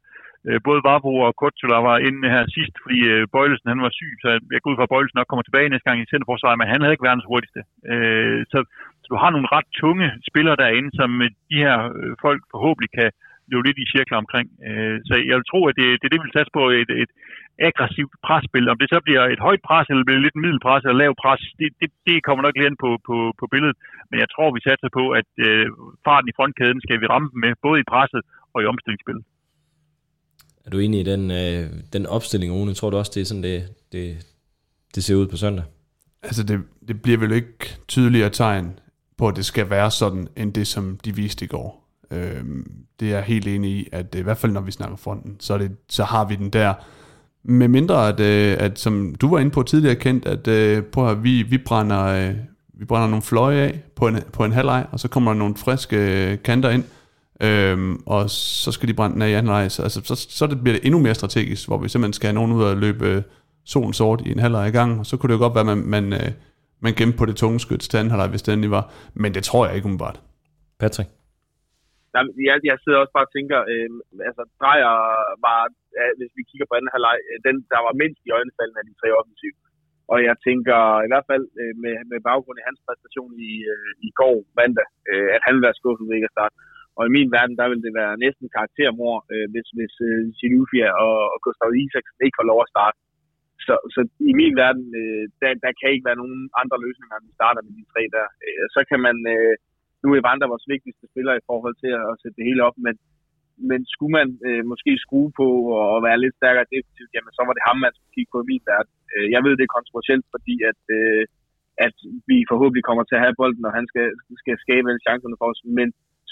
øh både Vavro og Kutula var inde her sidst, fordi øh, Bøjlesen han var syg, så jeg går ud fra, at Bøjlesen nok kommer tilbage næste gang i centerforsvaret, men han havde ikke verdens hurtigste. Øh, så, så du har nogle ret tunge spillere derinde, som øh, de her øh, folk forhåbentlig kan løbe lidt i cirkler omkring. Øh, så jeg vil tro, at det, det er det, vi vil satse på, et, et aggressivt presspil. Om det så bliver et højt pres, eller bliver lidt middelpres, eller lavt pres, det, det, det kommer nok lidt ind på, på, på billedet. Men jeg tror, vi satser på, at øh, farten i frontkæden skal vi ramme med, både i presset og i omstillingsspillet. Er du enig i den, øh, den opstilling, Rune? Tror du også, det er sådan, det, det, det ser ud på søndag? Altså, det, det bliver vel ikke tydeligere tegn på, at det skal være sådan, end det, som de viste i går. Øh, det er jeg helt enig i, at øh, i hvert fald når vi snakker fronten, så, er det, så har vi den der med mindre, at, øh, at som du var inde på tidligere kendt, at øh, på at vi, vi, brænder, øh, vi brænder nogle fløje af på en, på en halvleg, og så kommer der nogle friske øh, kanter ind, øhm, og så skal de brænde den af i anden leg. Så, altså, så, så det bliver det endnu mere strategisk, hvor vi simpelthen skal have nogen ud og løbe øh, solen sort i en halvleg i gang, og så kunne det jo godt være, at man, man, øh, man gemte på det tunge skyt til anden halvleg, hvis det endelig var. Men det tror jeg ikke umiddelbart. Patrick? Jeg, jeg sidder også bare og tænker, øh, altså Drejer var, ja, hvis vi kigger på anden halvleg, øh, den der var mindst i øjnefaldene af de tre offensive. Og jeg tænker i hvert fald øh, med, med baggrund i hans præstation i, øh, i går mandag, øh, at han vil være skuffet ved ikke at starte. Og i min verden, der vil det være næsten karaktermor, øh, hvis, hvis øh, Silufia og, og Gustav Isaksen ikke får lov at starte. Så, så i min verden, øh, der, der kan ikke være nogen andre løsninger, end vi starter med de tre der. Øh, så kan man... Øh, nu er Evander vores vigtigste spiller i forhold til at, sætte det hele op, men, men skulle man øh, måske skrue på og være lidt stærkere defensivt, jamen så var det ham, man skulle kigge på i min verden. Øh, jeg ved, det er kontroversielt, fordi at, øh, at vi forhåbentlig kommer til at have bolden, og han skal, skal skabe alle chancerne for os, men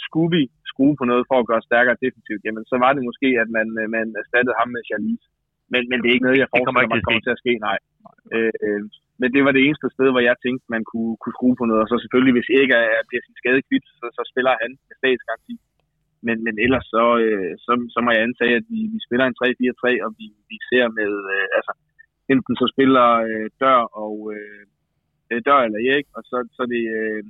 skulle vi skrue på noget for at gøre stærkere defensivt, jamen så var det måske, at man, øh, man erstattede ham med Charlize. Men, men det er ikke noget, jeg forestiller mig kommer til at ske, nej. Øh, øh, men det var det eneste sted, hvor jeg tænkte, man kunne, kunne skrue på noget. Og så selvfølgelig, hvis ikke er, bliver sin skade kvidt, så, så spiller han med statsgaranti. Men, men ellers så, øh, så, så må jeg antage, at vi, vi spiller en 3-4-3, og vi, vi ser med, øh, altså, enten så spiller øh, Dør og øh, Dør eller Erik, og så, så det... Øh,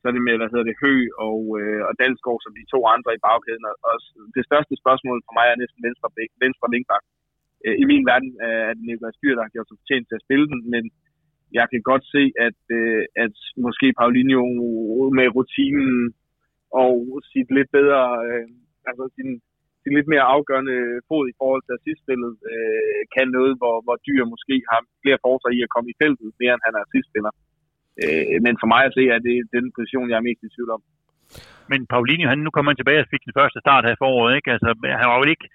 så er det med, hvad hedder det, Hø og, øh, og Dalsgaard som de to andre i bagkæden. Og, og det største spørgsmål for mig er næsten venstre, venstre linkback. Øh, I min verden er det Nikolaj Styr, der har gjort sig fortjent til at spille den, men jeg kan godt se, at, øh, at måske Paulinho med rutinen og sit lidt bedre, øh, altså sin, sin lidt mere afgørende fod i forhold til assistspillet, øh, kan noget, hvor, hvor Dyr måske har flere forser i at komme i feltet, mere end han er assistspiller. Øh, men for mig at se, er det den position, jeg er mest i tvivl om. Men Paulinho, han nu kommer han tilbage og fik den første start her i foråret, ikke? Altså, han var jo ikke,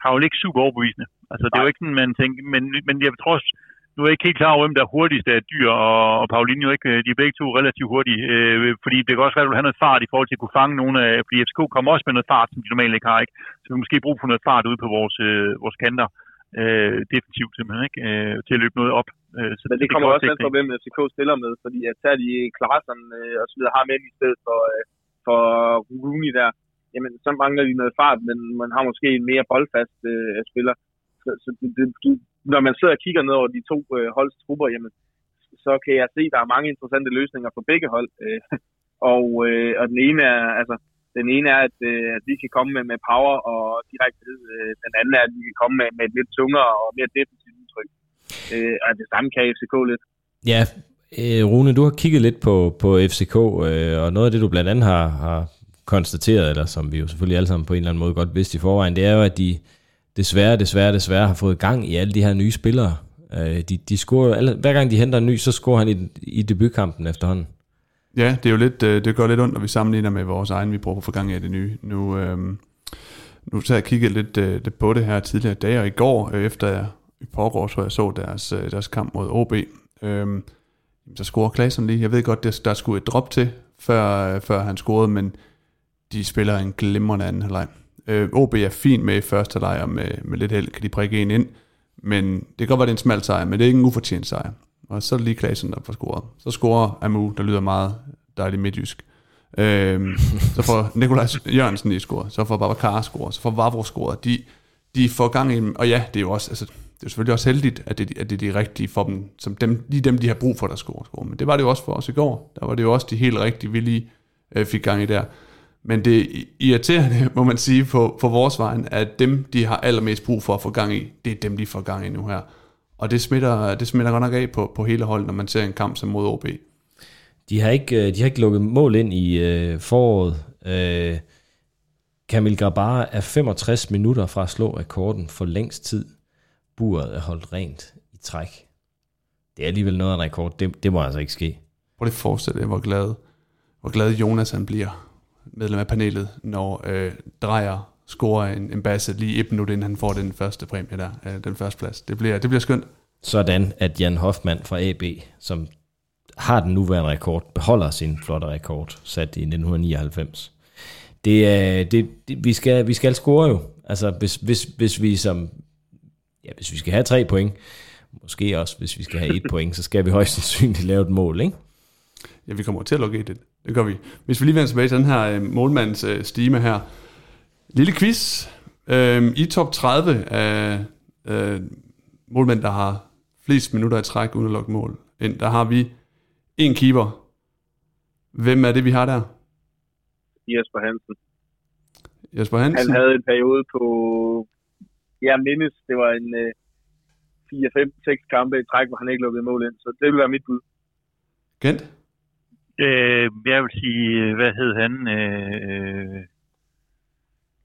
han var jo ikke super overbevisende. Altså, det er jo ikke sådan, man tænker, men, men jeg tror også, nu er jeg ikke helt klar over, hvem der er hurtigst af Dyr og, og Paulinho. Ikke? De er begge to relativt hurtige, øh, fordi det kan også være, at du have noget fart i forhold til at kunne fange nogle af, fordi FCK kommer også med noget fart, som de normalt ikke har. Ikke? Så vi måske brug for noget fart ude på vores, øh, vores kanter. Øh, definitivt simpelthen, ikke? Øh, til at løbe noget op. Øh, så Men det, det kommer også an på, hvem FCK stiller med, fordi at tager de Klaasen øh, og så videre har med i stedet for, øh, for Rooney der, jamen så mangler de noget fart, men man har måske en mere boldfast øh, spiller. Så, så det, det, når man sidder og kigger ned over de to øh, holds trupper, jamen, så kan jeg se, at der er mange interessante løsninger for begge hold. Øh, og, øh, og den ene er, altså, den ene er, at, øh, at de kan komme med, med power og direkte. Øh, den anden er, at de kan komme med, med et lidt tungere og mere defensivt udtryk. Øh, og det samme kan FCK lidt. Ja, øh, Rune, du har kigget lidt på, på FCK, øh, og noget af det, du blandt andet har, har konstateret, eller som vi jo selvfølgelig alle sammen på en eller anden måde godt vidste i forvejen, det er jo, at de, desværre, desværre, desværre har fået gang i alle de her nye spillere. Øh, de, de scorer, alle, hver gang de henter en ny, så scorer han i, i debutkampen efterhånden. Ja, det er jo lidt, øh, det gør lidt ondt, når vi sammenligner med vores egen, vi prøver at få gang i det nye. Nu, øh, nu så jeg kigget lidt øh, på det her tidligere dage, og i går, øh, efter jeg i pågår, tror jeg så deres, øh, deres kamp mod OB, øh, så scorer Klaasen lige. Jeg ved godt, der, der skulle et drop til, før, øh, før han scorede, men de spiller en glimrende anden halvleg. Øh, OB er fint med i første halvleg, og med, med lidt held kan de prikke en ind, men det kan godt være, det er en smal sejr, men det er ikke en ufortjent sejr. Og så er det lige Claesson, der får scoret. Så scorer Amu, der lyder meget dejligt midtjysk. Øhm, så får Nikolaj Jørgensen i scoret, så får Babacar scoret, så får Vavro scoret. De, de får gang i dem, og ja, det er jo også, altså, det er selvfølgelig også heldigt, at det, at det er de rigtige for dem, som dem, lige dem, de har brug for, der scorer, scorer. Men det var det jo også for os i går. Der var det jo også de helt rigtige, vi lige øh, fik gang i der. Men det er irriterende, må man sige, på, på vores vejen, at dem, de har allermest brug for at få gang i, det er dem, de får gang i nu her. Og det smitter, det smitter godt nok af på, på hele holdet, når man ser en kamp som mod OB. De har ikke, de har ikke lukket mål ind i øh, foråret. Øh, Kamil Grabar er 65 minutter fra at slå rekorden for længst tid. Buret er holdt rent i træk. Det er alligevel noget af en rekord. Det, det må altså ikke ske. Prøv lige at forestille dig, hvor glad, hvor glad Jonas han bliver, medlem af panelet, når øh, Drejer scorer en, en basse lige et minut, inden han får den første præmie der, øh, den første plads. Det bliver, det bliver skønt. Sådan, at Jan Hoffmann fra AB, som har den nuværende rekord, beholder sin flotte rekord, sat i 1999. Det, er, det, det, vi, skal, vi skal score jo. Altså, hvis, hvis, hvis vi som, ja, hvis vi skal have tre point, måske også hvis vi skal have et point, så skal vi højst sandsynligt lave et mål, ikke? Ja, vi kommer til at lukke et. Det gør vi. Hvis vi lige vender tilbage til den her øh, målmands øh, stime her. Lille quiz. Øh, I top 30 af øh, målmænd, der har flest minutter i træk uden at lukke mål ind, der har vi en keeper. Hvem er det, vi har der? Jesper Hansen. Jesper Hansen? Han havde en periode på, jeg mindes, det var en øh, 4, 5, 6 kampe i træk, hvor han ikke lukkede mål ind, så det vil være mit bud. Kent? Øh, jeg vil sige, hvad hed han? Øh,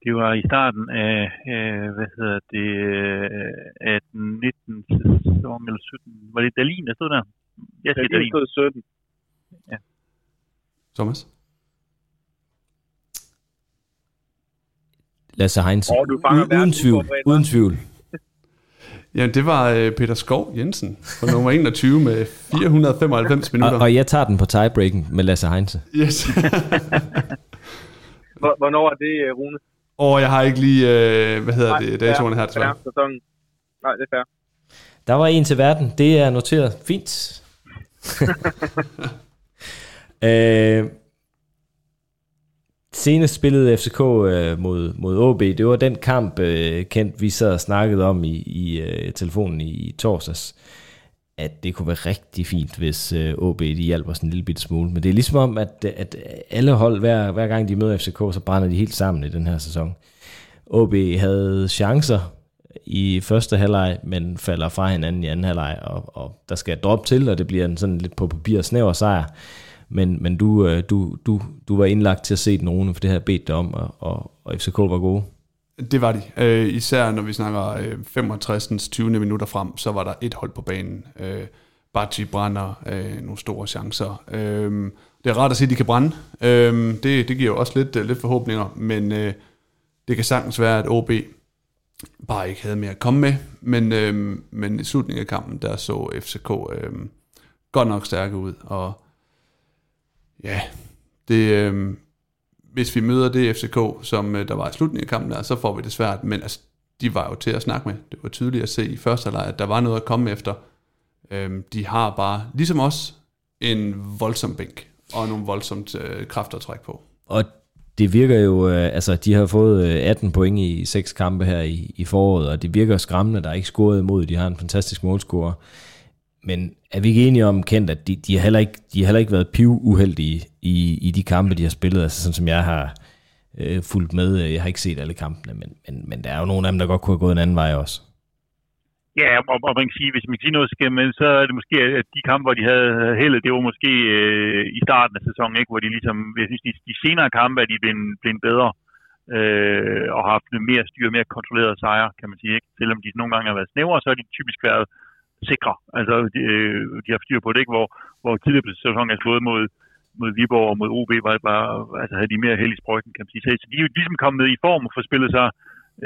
det var i starten af, øh, hvad hedder det, øh, 18, 19 sæson eller 17. Var det Dalin, der stod der? Jeg siger Dalin. stod 17. Ja. Thomas? Lasse Heinz. Oh, du fanger uden, uden tvivl. Uden tvivl. Ja, det var øh, Peter Skov Jensen på nummer 21 med 495 minutter. Og, og jeg tager den på tiebreaken med Lasse Heinze. Yes. Hvornår er det, øh, Rune? Åh, oh, jeg har ikke lige, øh, hvad hedder Nej, det, datoerne her til sæsonen. Nej, det er fair. Der var en til verden. Det er noteret. Fint. øh, senest spillede FCK øh, mod, mod OB, det var den kamp, øh, Kent, vi sad og snakkede om i, i øh, telefonen i, i torsdags, at det kunne være rigtig fint, hvis øh, OB de hjælper os en lille bitte smule. Men det er ligesom om, at, at alle hold, hver, hver gang de møder FCK, så brænder de helt sammen i den her sæson. OB havde chancer i første halvleg, men falder fra hinanden i anden halvleg, og, og der skal drop til, og det bliver en sådan lidt på papir snæver sejr men, men du, øh, du, du, du var indlagt til at se den Rune, for det her bedt dig om, og, og, og FCK var gode. Det var de. Øh, især når vi snakker øh, 65. 20. minutter frem, så var der et hold på banen. Øh, Bachi brænder øh, nogle store chancer. Øh, det er rart at se, at de kan brænde. Øh, det, det giver jo også lidt, øh, lidt forhåbninger, men øh, det kan sagtens være, at OB bare ikke havde mere at komme med. Men, øh, men i slutningen af kampen, der så FCK øh, godt nok stærke ud, og ja, det, øh, hvis vi møder det FCK, som øh, der var i slutningen af kampen der, så får vi det svært, men altså, de var jo til at snakke med. Det var tydeligt at se i første halvleg, at der var noget at komme efter. Øh, de har bare, ligesom os, en voldsom bænk og nogle voldsomt øh, kræfter at trække på. Og det virker jo, øh, altså de har fået øh, 18 point i seks kampe her i, i foråret, og det virker skræmmende, der er ikke scoret imod. De har en fantastisk målscorer. Men er vi ikke enige om, Kent, at de, de, har, heller ikke, de har heller ikke været piv uheldige i, i de kampe, de har spillet, altså sådan som jeg har øh, fulgt med. Øh, jeg har ikke set alle kampene, men, men, men der er jo nogle af dem, der godt kunne have gået en anden vej også. Ja, og, og man kan sige, hvis man kan sige noget, skal, men så er det måske, at de kampe, hvor de havde heldet, det var måske øh, i starten af sæsonen, ikke, hvor de ligesom, jeg synes, de, de senere kampe er de blevet, blevet bedre øh, og har haft mere styr, mere kontrolleret sejre, kan man sige. Ikke? Selvom de nogle gange har været snævre, så har de typisk været sikre. Altså, de, øh, de har styr på det, ikke? Hvor, hvor tidligere på sæsonen er slået mod, mod Viborg og mod OB, var det bare, altså havde de mere held i sprøjten, kan man sige. Så de er jo ligesom kommet i form for at spillet sig,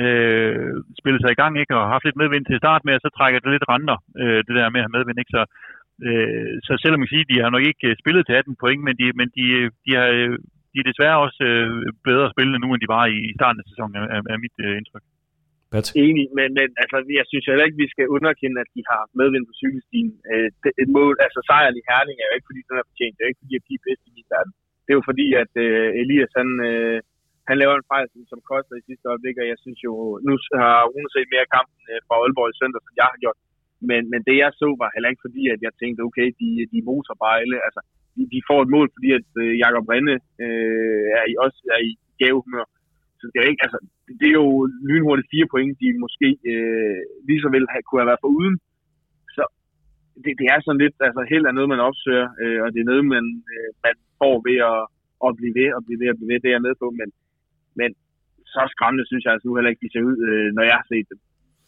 øh, spillet sig i gang, ikke? Og har haft lidt medvind til start med, og så trækker det lidt renter, øh, det der med at have medvind, ikke? Så Øh, så selvom man kan sige, at de har nok ikke øh, spillet til 18 point, men de, men de, øh, de, har, øh, de er desværre også bedre spillende nu, end de var i starten af sæsonen, er, er mit indtryk. Pat? Enig, men, men altså, jeg synes heller ikke, vi skal underkende, at de har medvind på cykelstien. Øh, det, et mål, altså sejren i Herning er jo ikke, fordi den er fortjent. Det er ikke, fordi at de er bedst i min verden. Det er jo fordi, at øh, Elias, han, øh, han laver en fejl, som koster i sidste øjeblik, og jeg synes jo, nu har Rune set mere kampen øh, fra Aalborg i søndag, som jeg har gjort. Men, men det jeg så var heller ikke fordi, at jeg tænkte, okay, de, de moser bare alle. Altså, de, de får et mål, fordi at øh, Jakob Rinde øh, er i, også er i gavehumør. Så det er, ikke, altså, det er jo lynhurtigt fire point, de måske øh, lige så vel have, kunne have været for uden. Så det, det er sådan lidt, altså held er noget, man opsøger, øh, og det er noget, man, øh, man får ved at, at blive ved og blive ved og blive ved, det er jeg med på. Men, men så skræmmende synes jeg altså nu heller ikke, de ser ud, øh, når jeg har set dem.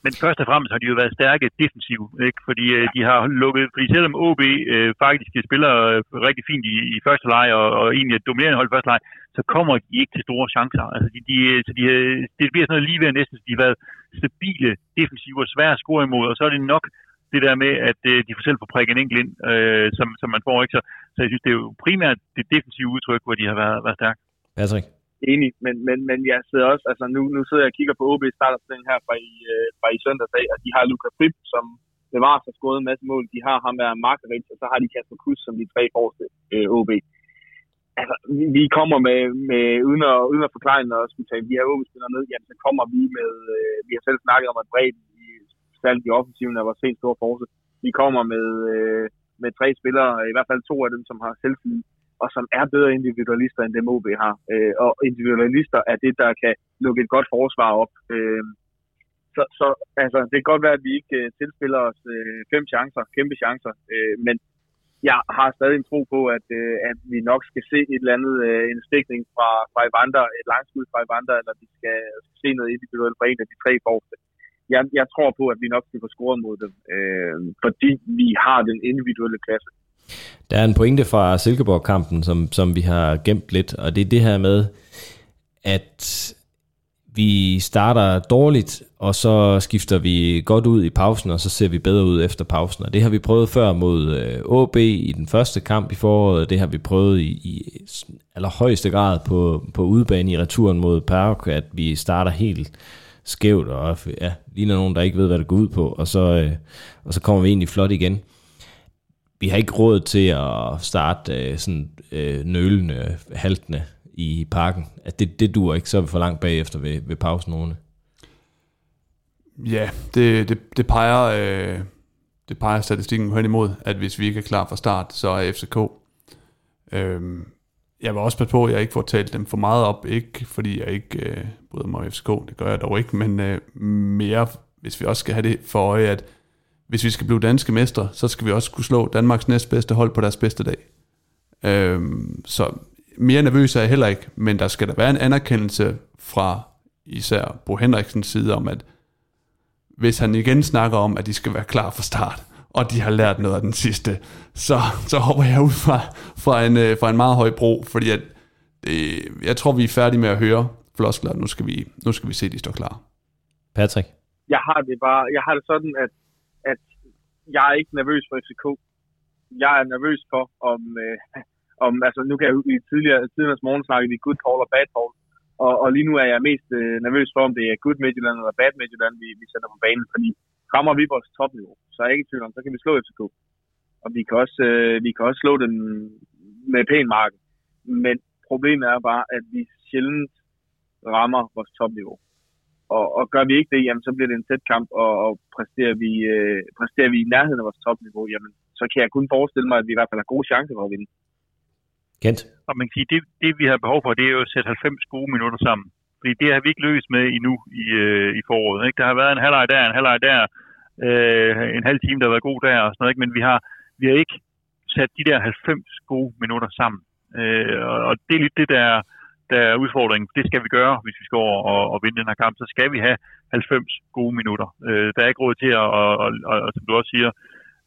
Men først og fremmest har de jo været stærke defensivt, ikke? fordi øh, de har lukket, fordi selvom OB øh, faktisk spiller øh, rigtig fint i, i første leg og, og egentlig er dominerende hold i første leg, så kommer de ikke til store chancer. Altså de, de, øh, så de, øh, det bliver sådan noget lige ved næsten, de har været stabile, defensive og svære at score imod, og så er det nok det der med, at øh, de får selv får prikket en enkelt ind, øh, som, som man får ikke. Så, så jeg synes, det er jo primært det defensive udtryk, hvor de har været, været stærke. Patrick? Enig, men, men, men jeg sidder også, altså nu, nu sidder jeg og kigger på OB startopstillingen her fra i, øh, fra i søndagsdag, og de har Luka Fripp, som bevarer sig skåret en masse mål. De har ham der Markovic, og så har de Kasper Kuss som de tre forreste øh, OB. Altså, vi, vi kommer med, med uden, at, uden at forklare, når skulle tage de her OB-spillere ned, jamen, så kommer vi med, øh, vi har selv snakket om, at bredden i særligt i offensiven er vores helt store force. Vi kommer med, øh, med tre spillere, i hvert fald to af dem, som har selvfølgelig og som er bedre individualister, end dem OB har. Øh, og individualister er det, der kan lukke et godt forsvar op. Øh, så, så altså, det kan godt være, at vi ikke øh, tilspiller os øh, fem chancer, kæmpe chancer, øh, men jeg har stadig en tro på, at, øh, at vi nok skal se et eller andet, øh, en stikning fra, fra Evander, et langskud fra Evander, eller vi skal, se noget individuelt fra en af de tre forreste. Jeg, jeg tror på, at vi nok skal få scoret mod dem, øh, fordi vi har den individuelle klasse. Der er en pointe fra Silkeborg-kampen, som, som vi har gemt lidt, og det er det her med, at vi starter dårligt, og så skifter vi godt ud i pausen, og så ser vi bedre ud efter pausen. Og det har vi prøvet før mod øh, AB i den første kamp i foråret. Det har vi prøvet i, i allerhøjeste grad på, på udebane i returen mod Park, at vi starter helt skævt, og ja, ligner nogen, der ikke ved, hvad det går ud på, og så, øh, og så kommer vi egentlig flot igen vi har ikke råd til at starte øh, sådan øh, nølende, haltende i parken. At det, det dur ikke, så er vi for langt bagefter ved, ved pausen nogle. Ja, det, det, det peger øh, det peger statistikken hen imod, at hvis vi ikke er klar fra start, så er FCK. Øh, jeg vil også passe på, at jeg ikke får talt dem for meget op, ikke fordi jeg ikke øh, bryder mig om FCK, det gør jeg dog ikke, men øh, mere, hvis vi også skal have det for øje, at hvis vi skal blive danske mestre, så skal vi også kunne slå Danmarks næstbedste hold på deres bedste dag. Øhm, så mere nervøs er jeg heller ikke, men der skal der være en anerkendelse fra især Bo Henriksens side om, at hvis han igen snakker om, at de skal være klar fra start, og de har lært noget af den sidste, så, så hopper jeg ud fra, fra, en, øh, fra en meget høj bro, fordi at, det, jeg tror, vi er færdige med at høre floskler. Nu skal vi, nu skal vi se, at de står klar. Patrick? Jeg har det bare, jeg har det sådan, at at jeg er ikke nervøs for FCK. Jeg er nervøs for, om, øh, om altså nu kan jeg i tidligere, tidligere morgen snakke vi good call og bad call. Og, og lige nu er jeg mest øh, nervøs for, om det er good Midtjylland eller bad Midtjylland, vi, vi sætter på banen. Fordi rammer vi vores topniveau, så er jeg ikke i tvivl om, så kan vi slå FCK. Og vi kan også, øh, vi kan også slå den med pæn marken. Men problemet er bare, at vi sjældent rammer vores topniveau. Og, og gør vi ikke det, jamen, så bliver det en tæt kamp, og, og præsterer, vi, øh, præsterer vi i nærheden af vores topniveau, jamen, så kan jeg kun forestille mig, at vi i hvert fald har gode chancer for at vinde. Kent? Og man kan sige, det, det vi har behov for, det er jo at sætte 90 gode minutter sammen. Fordi det har vi ikke løst med endnu i, øh, i foråret. Ikke? Der har været en halvleg der, en halvleg der, øh, en halv time, der har været god der og sådan noget, ikke? men vi har, vi har ikke sat de der 90 gode minutter sammen. Øh, og, og det er lidt det, der der er udfordringen. Det skal vi gøre, hvis vi skal over og, og vinde den her kamp. Så skal vi have 90 gode minutter. Øh, der er ikke råd til at, og, og, og, og som du også siger,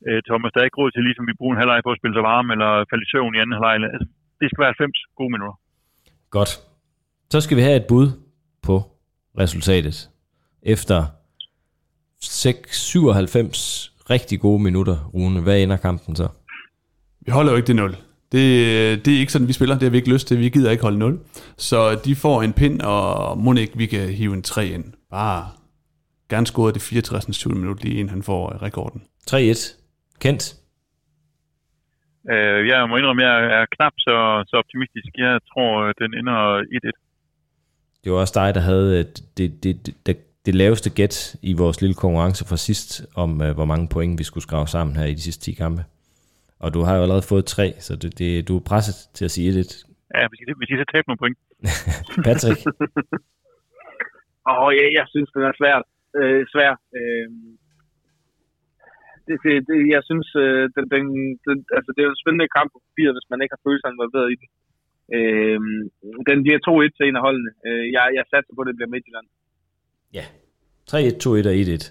øh, Thomas, der er ikke råd til, ligesom vi bruger en halvleg på at spille sig varme, eller falde i søvn i anden halvleg. Altså, det skal være 90 gode minutter. Godt. Så skal vi have et bud på resultatet. Efter 6, 97 rigtig gode minutter, Rune. Hvad ender kampen så? Vi holder jo ikke det 0. Det, det er ikke sådan, vi spiller. Det har vi ikke lyst til. Vi gider ikke holde 0. Så de får en pind, og må ikke, vi kan hive en 3 ind. Bare gerne scoret det 64. minut, lige inden han får rekorden. 3-1. Kent? Øh, jeg må indrømme, at jeg er knap så, så optimistisk. Jeg tror, den ender 1-1. Det var også dig, der havde det, det, det, det, det laveste gæt i vores lille konkurrence fra sidst, om uh, hvor mange point vi skulle skrave sammen her i de sidste 10 kampe. Og du har jo allerede fået tre, så det, det, du er presset til at sige 1-1. Ja, hvis I, hvis I så tabe nogle point. Patrick? Åh, oh, jeg, jeg synes, det er svært. Øh, svær. Øh, det, det, det, jeg synes, øh, den, den, den, altså, det er jo en spændende kamp på papir, hvis man ikke har følelserne involveret i den. Øh, den bliver 2-1 til en af holdene. Øh, jeg, jeg satser på, at det bliver Midtjylland. Ja. 3-1, 2-1 og 1-1.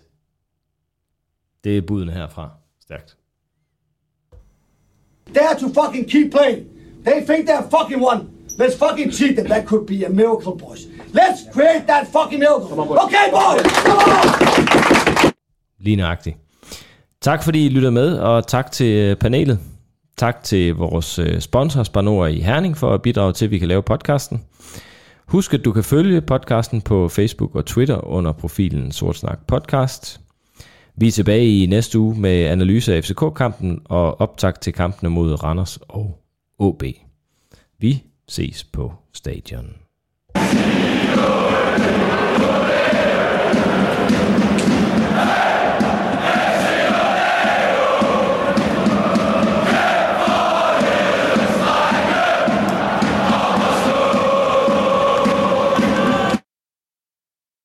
Det er budene herfra. Stærkt. They have to fucking keep playing. They think they're fucking one. Let's fucking cheat them. That could be a miracle, boys. Let's create that fucking miracle. Okay, boys. Come on. Lige nøjagtigt. Tak fordi I lytter med, og tak til øh, panelet. Tak til vores øh, sponsor, Spanor i Herning, for at bidrage til, at vi kan lave podcasten. Husk, at du kan følge podcasten på Facebook og Twitter under profilen Sortsnak Podcast. Vi er tilbage i næste uge med analyse af FCK-kampen og optag til kampene mod Randers og OB. Vi ses på stadion.